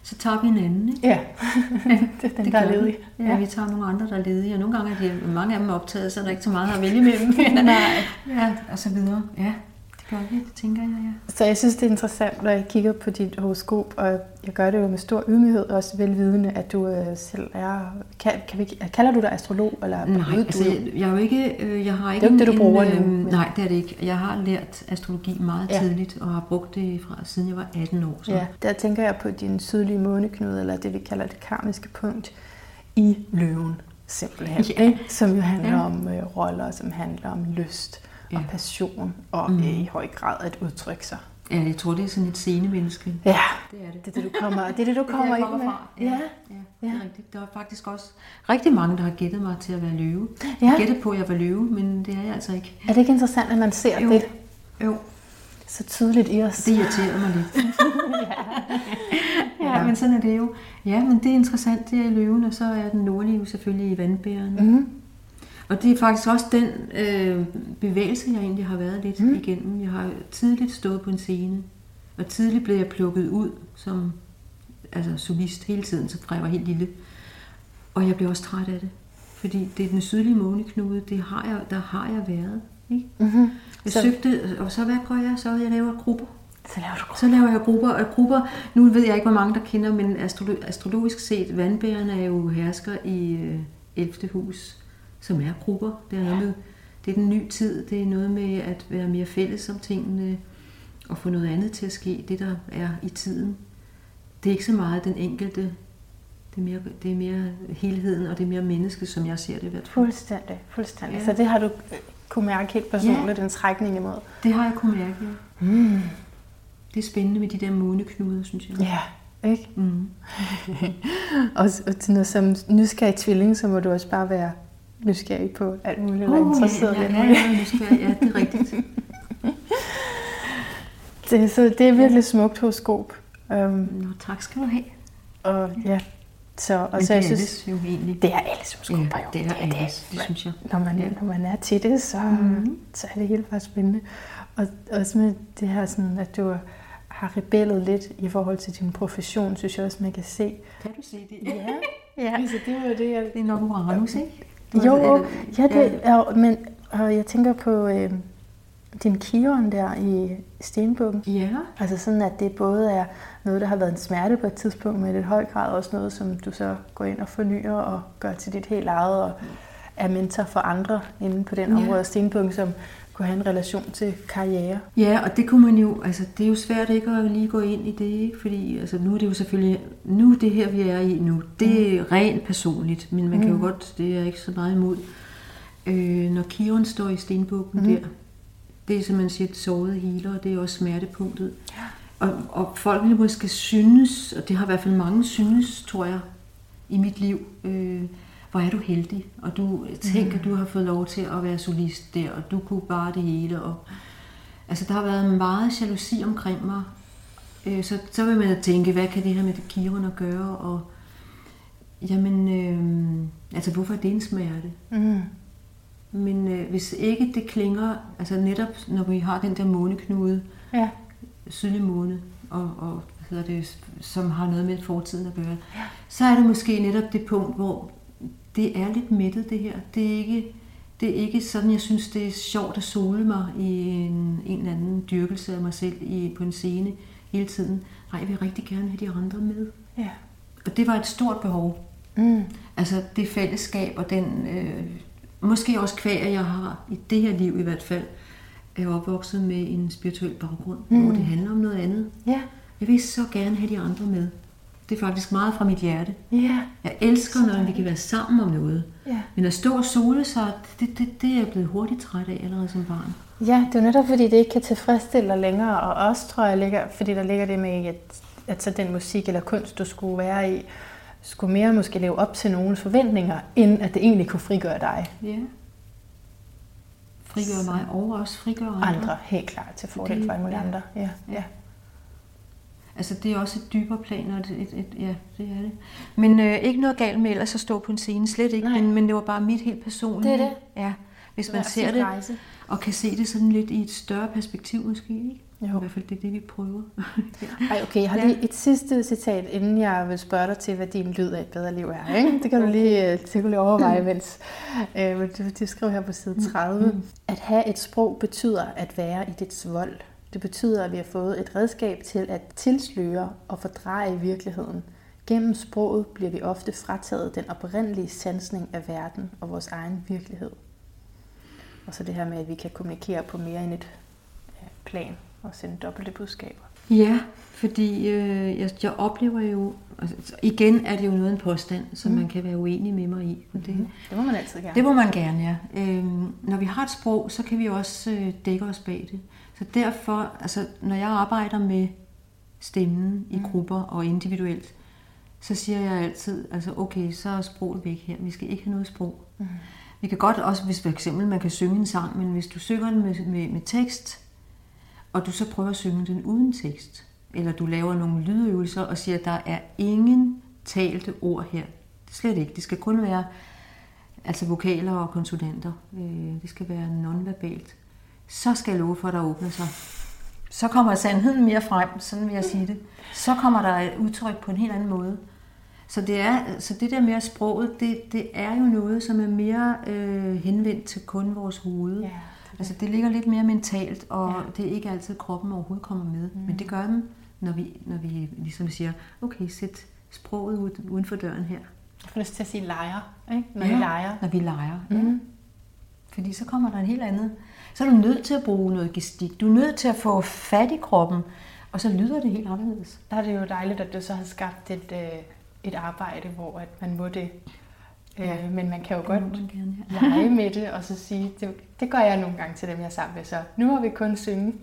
Så tager vi en anden, ikke? Ja, det er den, det der er ledig. Ja, ja, vi tager nogle andre, der er ledige, og nogle gange er de, mange af dem optaget, så er der ikke så meget at vælge mellem. Nej. Ja, og så videre. Ja. Det vi, det tænker jeg, ja. Så jeg synes, det er interessant, når jeg kigger på dit horoskop, og jeg gør det jo med stor ydmyghed, også velvidende, at du øh, selv er... Kan, kan vi, kalder du dig astrolog? Eller Nej, ved altså, du, jeg, jeg er jo ikke... Øh, jeg har er ikke jo ikke det, du en, bruger en, nu, øh, men- Nej, det er det ikke. Jeg har lært astrologi meget Ja. tidligt, og har brugt det fra siden jeg var 18 år. Så. Ja, der tænker jeg på din sydlige måneknude, eller det vi kalder det karmiske punkt, i løven simpelthen. Ja. Ikke? Som jo handler Ja. om øh, roller, som handler om lyst og Ja. passion, og Mm. øh, i høj grad at udtrykke sig. ja, jeg tror, det er sådan et scenemenneske. Ja, Det er det. det er det, du kommer, det er det, du Det er kommer fra. Ja, Ja. ja, det er Ja. rigtigt. Der er faktisk også rigtig mange, der har gættet mig til at være løve. Ja. Jeg gættede på, at jeg var løve, men det er jeg altså ikke. Er det ikke interessant, at man ser Jo. det Jo, så tydeligt i os? det irriterer mig lidt. ja, men sådan er det jo. Ja, men det er interessant, det er i løven, og så er den nordlige selvfølgelig i vandbæren. Mm. Og det er faktisk også den øh, bevægelse, jeg egentlig har været lidt mm. igennem. Jeg har tidligt stået på en scene, og tidligt blev jeg plukket ud som altså, solist hele tiden, så fra jeg var helt lille. Og jeg blev også træt af det, fordi det er den sydlige måneknude, det har jeg, der har jeg været. Ikke? Mm-hmm. Jeg Så- søgte, og så hvad gør jeg? Så jeg laver grupper. Så laver du Så laver jeg grupper, og grupper, nu ved jeg ikke, hvor mange der kender, men astrolo- astrologisk set, vandbærerne er jo hersker i øh, 11. hus, som er grupper. Det er, noget med, det er den nye tid, det er noget med at være mere fælles om tingene, og få noget andet til at ske, det der er i tiden. Det er ikke så meget den enkelte, det er mere, det er mere helheden, og det er mere menneske, som jeg ser det i hvert fald. Fuldstændig, fuldstændig. Ja. Så det har du øh, kunne mærke helt personligt, en trækning imod. Det har jeg kunnet mærke, ja. Mm. Det er spændende med de der måneknuder, synes jeg. Ja, ikke? Mm. Og, og til noget som nysgerrig tvilling, så må du også bare være nysgerrig på alt muligt, eller Oh, interesseret ja, i ja, alt ja, muligt. ja, ja, det er rigtigt. Det, så det er virkelig smukt horoskop. Um, Nå, tak skal du have. og ja, så, og så det jeg er synes, jo egentlig. det er alles horoskoper ja, jo. det er alles, det synes jeg. Når man, Ja. når man er til det, så, Mhm. så er det helt bare spændende. Og også med det her, sådan, at du har rebellet lidt i forhold til din profession, synes jeg også, man kan se. Kan du se det? Ja, ja. Altså, det var det, jeg... Det er nok Uranus, ikke? Jo, ja, det ja. er, men og jeg tænker på øh, din Kiron der i Stenbukken. Ja, Altså sådan, at det både er noget, der har været en smerte på et tidspunkt, men i høj grad også noget, som du så går ind og fornyer og gør til dit helt eget, og er mentor for andre inde på den Ja. område af Stenbukken, som kunne have en relation til karriere. ja, og det kunne man jo, altså det er jo svært ikke at lige gå ind i det, ikke? fordi altså, nu er det jo selvfølgelig, nu det her, vi er i nu, det er rent personligt, men man kan jo godt, det er jeg ikke så meget imod. Øh, når Kiron står i stenbukken mm. der, det er som man siger, et såret healer, og det er også smertepunktet. Og, og folk vil måske synes, og det har i hvert fald mange synes, tror jeg, i mit liv, øh, hvor er du heldig, og du tænker, at du har fået lov til at være solist der, og du kunne bare det hele. Og, altså, der har været meget jalousi omkring mig. Øh, så, så vil man tænke, hvad kan det her med Kiron at gøre? Og, jamen, øh, altså, hvorfor er det en smerte? Mm. Men øh, hvis ikke det klinger, altså netop når vi har den der måneknude, Ja. sydlig måne, og, og hvad hedder det, som har noget med fortiden at gøre, ja. så er det måske netop det punkt, hvor det er lidt mættet det her. Det er ikke, det er ikke sådan, jeg synes, det er sjovt at sole mig i en, en eller anden dyrkelse af mig selv i, på en scene hele tiden. Nej, jeg vil rigtig gerne have de andre med. Ja. Og det var et stort behov. Mm. Altså det fællesskab og den, øh, måske også kvæg, jeg har i det her liv i hvert fald, er opvokset med en spirituel baggrund, mm. hvor det handler om noget andet. Ja. Jeg vil så gerne have de andre med. Det er faktisk meget fra mit hjerte. Ja. Jeg elsker, når vi kan være sammen om noget. Ja. Men at stå og sole sig, det, det, det er jeg blevet hurtigt træt af allerede som barn. Ja, det er jo netop fordi, det ikke kan tilfredsstille dig længere, og også tror jeg, ligger, fordi der ligger det med, at, at så den musik eller kunst, du skulle være i, skulle mere måske leve op til nogens forventninger, end at det egentlig kunne frigøre dig. Ja. Frigør mig og også frigør andre. Andre, helt klart, til fordel for alle mulige ja. andre. Ja, ja. Altså det er også et dybere plan, og et, et, et, ja, det er det. Men øh, ikke noget galt med ellers at stå på en scene, slet ikke, Nej. men, men det var bare mit helt personlige. Det er det. Ja, hvis man ser det, rejse. og kan se det sådan lidt i et større perspektiv måske, ikke? Jo. I hvert fald det er det, vi prøver. Ej, okay, jeg har lige et sidste citat, inden jeg vil spørge dig til, hvad din lyd af et bedre liv er. Ikke? Det kan du lige, øh, det kan du lige overveje, mens øh, du, du skriver her på side 30. Mm. At have et sprog betyder at være i dets vold. Det betyder, at vi har fået et redskab til at tilsløre og fordreje virkeligheden. Gennem sproget bliver vi ofte frataget den oprindelige sansning af verden og vores egen virkelighed. Og så det her med, at vi kan kommunikere på mere end et plan og sende dobbelte budskaber. Ja, fordi øh, jeg, jeg oplever jo, altså, igen er det jo noget en påstand, som mm. man kan være uenig med mig i. Det, mm. det må man altid gerne. Det må man gerne, ja. Øh, når vi har et sprog, så kan vi også øh, dække os bag det. Så derfor, altså når jeg arbejder med stemmen i mm. grupper og individuelt, så siger jeg altid, altså okay, så er sproget væk her. Vi skal ikke have noget sprog. Mm. Vi kan godt også, hvis for eksempel man kan synge en sang, men hvis du synger den med, med, med tekst, og du så prøver at synge den uden tekst, eller du laver nogle lydøvelser og siger, at der er ingen talte ord her. Slet ikke. Det skal kun være altså vokaler og konsonanter. Øh, det skal være nonverbalt. Så skal jeg love for, at der åbner sig. Så kommer sandheden mere frem, sådan vil jeg sige det. Så kommer der et udtryk på en helt anden måde. Så det, er, så det der med sproget, det, det er jo noget, som er mere øh, henvendt til kun vores hoved. Ja. Altså det ligger lidt mere mentalt, og ja. det er ikke altid kroppen overhovedet kommer med. Mm. Men det gør den, når vi, når vi ligesom siger, okay, sæt sproget ud, uden for døren her. Jeg får lyst til at sige leger, ikke? når ja, vi leger. når vi leger. Mm. Ja. Fordi så kommer der en helt andet. Så er du nødt til at bruge noget gestik. Du er nødt til at få fat i kroppen, og så lyder det helt anderledes. Der er det jo dejligt, at du så har skabt et, øh, et arbejde, hvor at man må det. Ja. Øh, men man kan jo godt man gerne, ja. lege med det, og så sige, det, det gør jeg nogle gange til dem, jeg er sammen med, så nu må vi kun synge.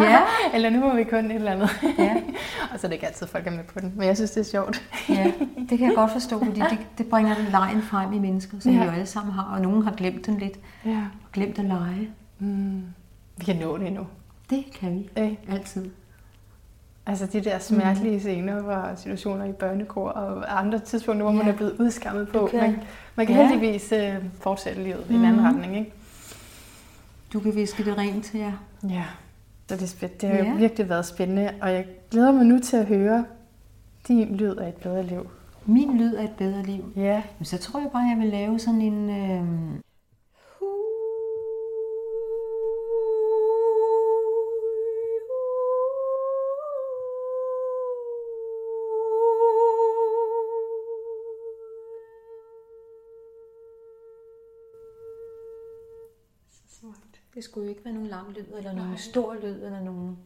Ja. eller nu må vi kun et eller andet. Ja. og så er det ikke altid, folk er med på den, men jeg synes, det er sjovt. ja, det kan jeg godt forstå, fordi det, det bringer den lejen frem i mennesker, som ja. vi jo alle sammen har, og nogen har glemt den lidt. Ja. Glemt at lege. Mm. Vi kan nå det endnu. Det kan vi. Ja. Altid. Altså de der smertelige mm. scener, hvor situationer i børnekor og andre tidspunkter, hvor ja. man er blevet udskammet på. Okay. Man, man kan ja. heldigvis uh, fortsætte livet mm. i en anden mm. retning, ikke? Du kan viske det rent til jer. Ja, så det, det har ja. virkelig været spændende, og jeg glæder mig nu til at høre din lyd af et bedre liv. Min lyd af et bedre liv? Ja. Men så tror jeg bare, jeg vil lave sådan en... Øh Det skulle jo ikke være nogen lang lyd, eller nogen Nej. stor lyd, eller nogen...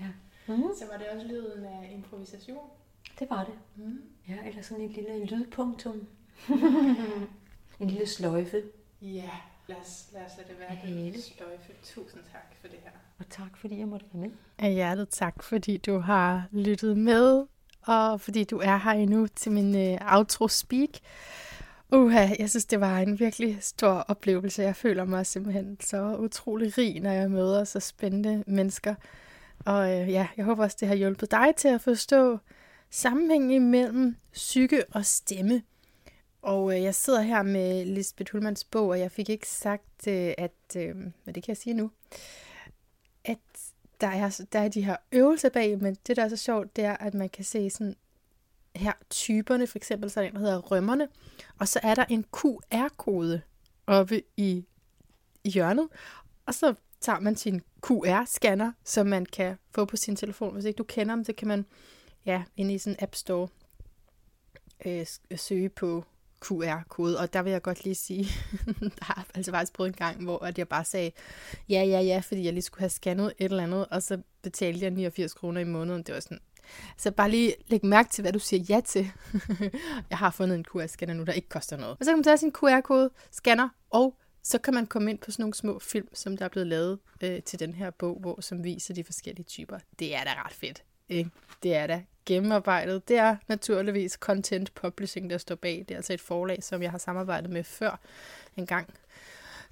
Ja. Mm. Så var det også lyden af improvisation? Det var det. Mm. Ja, eller sådan et lille lydpunktum. en lille sløjfe. Ja, lad os, lad os lade det være en sløjfe. Tusind tak for det her. Og tak, fordi jeg måtte være med. Af hjertet tak, fordi du har lyttet med, og fordi du er her endnu til min uh, outro speak. Uha, jeg synes, det var en virkelig stor oplevelse. Jeg føler mig simpelthen så utrolig rig, når jeg møder så spændende mennesker. Og øh, ja, jeg håber også, det har hjulpet dig til at forstå sammenhængen imellem psyke og stemme. Og øh, jeg sidder her med Lisbeth Hulmans bog, og jeg fik ikke sagt, øh, at, øh, men det kan jeg sige nu, at der er, der er de her øvelser bag, men det, der er så sjovt, det er, at man kan se sådan her typerne, for eksempel så er der en, der hedder rømmerne, og så er der en QR-kode oppe i, i hjørnet, og så tager man sin QR-scanner, som man kan få på sin telefon. Hvis ikke du kender dem, så kan man ja, ind i sådan en App Store øh, øh søge på QR-kode, og der vil jeg godt lige sige, der har altså faktisk prøvet en gang, hvor at jeg bare sagde, ja, ja, ja, fordi jeg lige skulle have scannet et eller andet, og så betalte jeg 89 kroner i måneden. Det var sådan, så bare lige læg mærke til, hvad du siger ja til. jeg har fundet en QR-scanner nu, der ikke koster noget. Og så kan man tage sin QR-kode, scanner, og så kan man komme ind på sådan nogle små film, som der er blevet lavet øh, til den her bog, hvor som viser de forskellige typer. Det er da ret fedt. Ikke? Det er da gennemarbejdet. Det er naturligvis Content Publishing, der står bag. Det er altså et forlag, som jeg har samarbejdet med før en gang.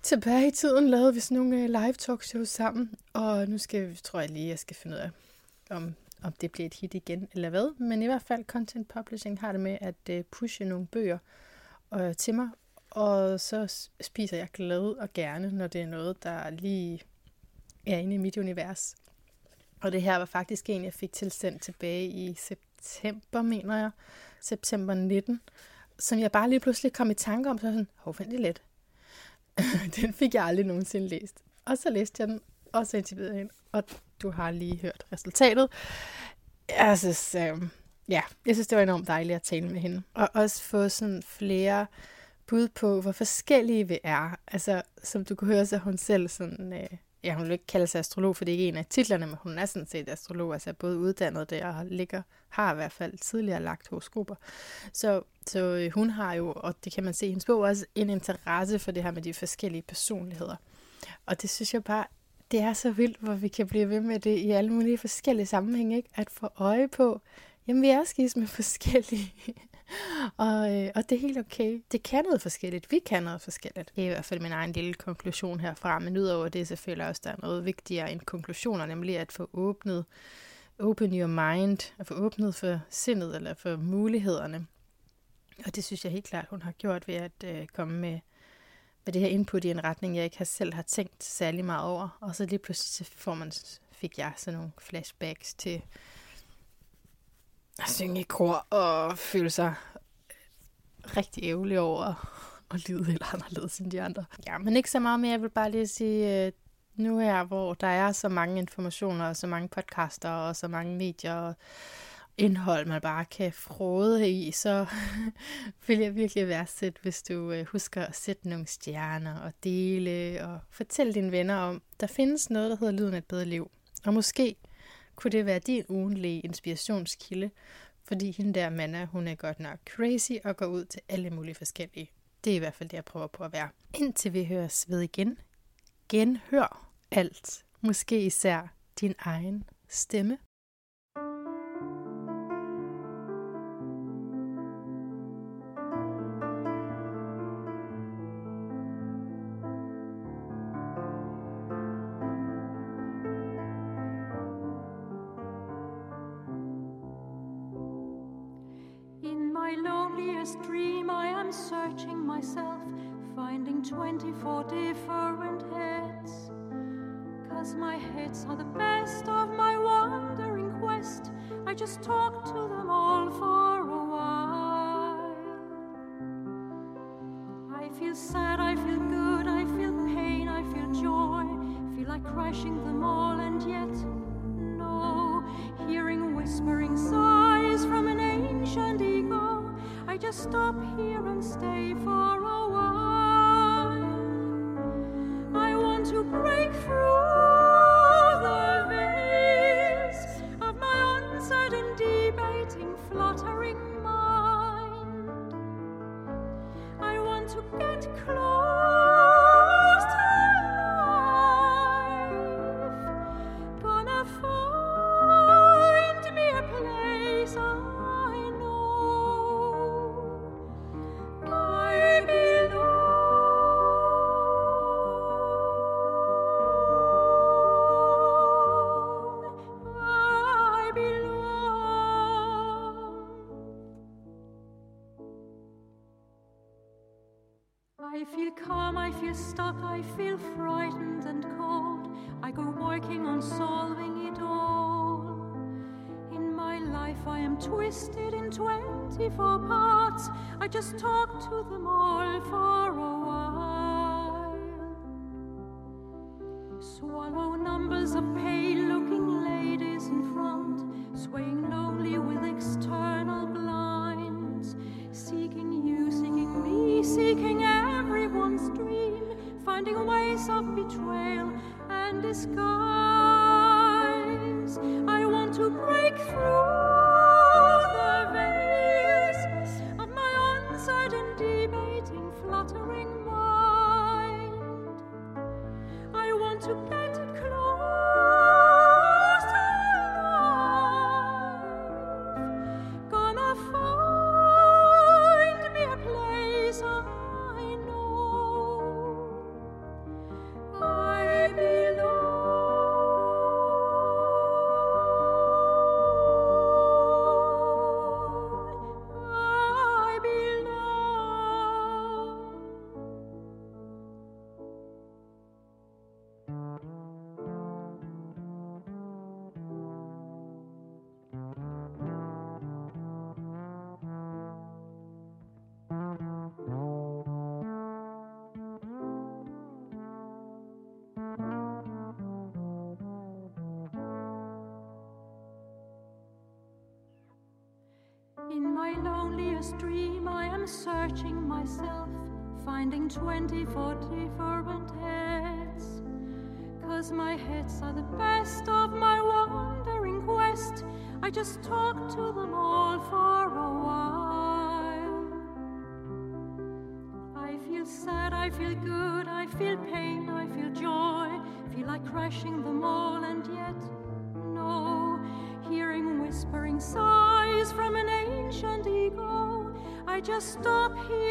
Tilbage i tiden lavede vi sådan nogle øh, live talk shows sammen, og nu skal vi, tror jeg lige, jeg skal finde ud af, om om det bliver et hit igen eller hvad. Men i hvert fald Content Publishing har det med at øh, pushe nogle bøger øh, til mig, og så spiser jeg glad og gerne, når det er noget, der lige er inde i mit univers. Og det her var faktisk en, jeg fik tilsendt tilbage i september, mener jeg. September 19. Som jeg bare lige pludselig kom i tanke om, så sådan, hov, vent lidt. den fik jeg aldrig nogensinde læst. Og så læste jeg den, og så interviewede jeg hende, og du har lige hørt resultatet. Jeg synes, øh, ja, jeg synes, det var enormt dejligt at tale med hende. Og også få sådan flere bud på, hvor forskellige vi er. Altså, som du kunne høre, så hun selv sådan... Øh, ja, hun vil ikke kalde sig astrolog, for det er ikke en af titlerne, men hun er sådan set astrolog, altså både uddannet det og ligger, har i hvert fald tidligere lagt horoskoper. Så, så øh, hun har jo, og det kan man se i hendes bog, også en interesse for det her med de forskellige personligheder. Og det synes jeg bare, det er så vildt, hvor vi kan blive ved med det i alle mulige forskellige sammenhænge, ikke? At få øje på, jamen vi er skis med forskellige. og, øh, og det er helt okay. Det kan noget forskelligt. Vi kan noget forskelligt. Det er i hvert fald min egen lille konklusion herfra. Men udover det selvfølgelig også, der er noget vigtigere end konklusioner, nemlig at få åbnet, open your mind, at få åbnet for sindet eller for mulighederne. Og det synes jeg helt klart, hun har gjort ved at øh, komme med, med det her input i en retning, jeg ikke har selv har tænkt særlig meget over. Og så lige pludselig får man, fik jeg sådan nogle flashbacks til at synge i kor og føle sig rigtig ævlig over at lide helt anderledes end de andre. Ja, men ikke så meget mere. Jeg vil bare lige sige, øh, nu her, hvor der er så mange informationer, og så mange podcaster, og så mange medier, og indhold, man bare kan frode i, så vil jeg virkelig værdsætte, hvis du øh, husker at sætte nogle stjerner og dele og fortælle dine venner om, der findes noget, der hedder Lyden af et bedre liv. Og måske kunne det være din ugenlige inspirationskilde, fordi hende der Manna, hun er godt nok crazy og går ud til alle mulige forskellige. Det er i hvert fald det, jeg prøver på at være. Indtil vi høres ved igen. Genhør alt. Måske især din egen stemme. Stop here dream I am searching myself, finding 24 different heads. Cause my heads are the best of my wandering quest. I just talk to them all for a while. Stop here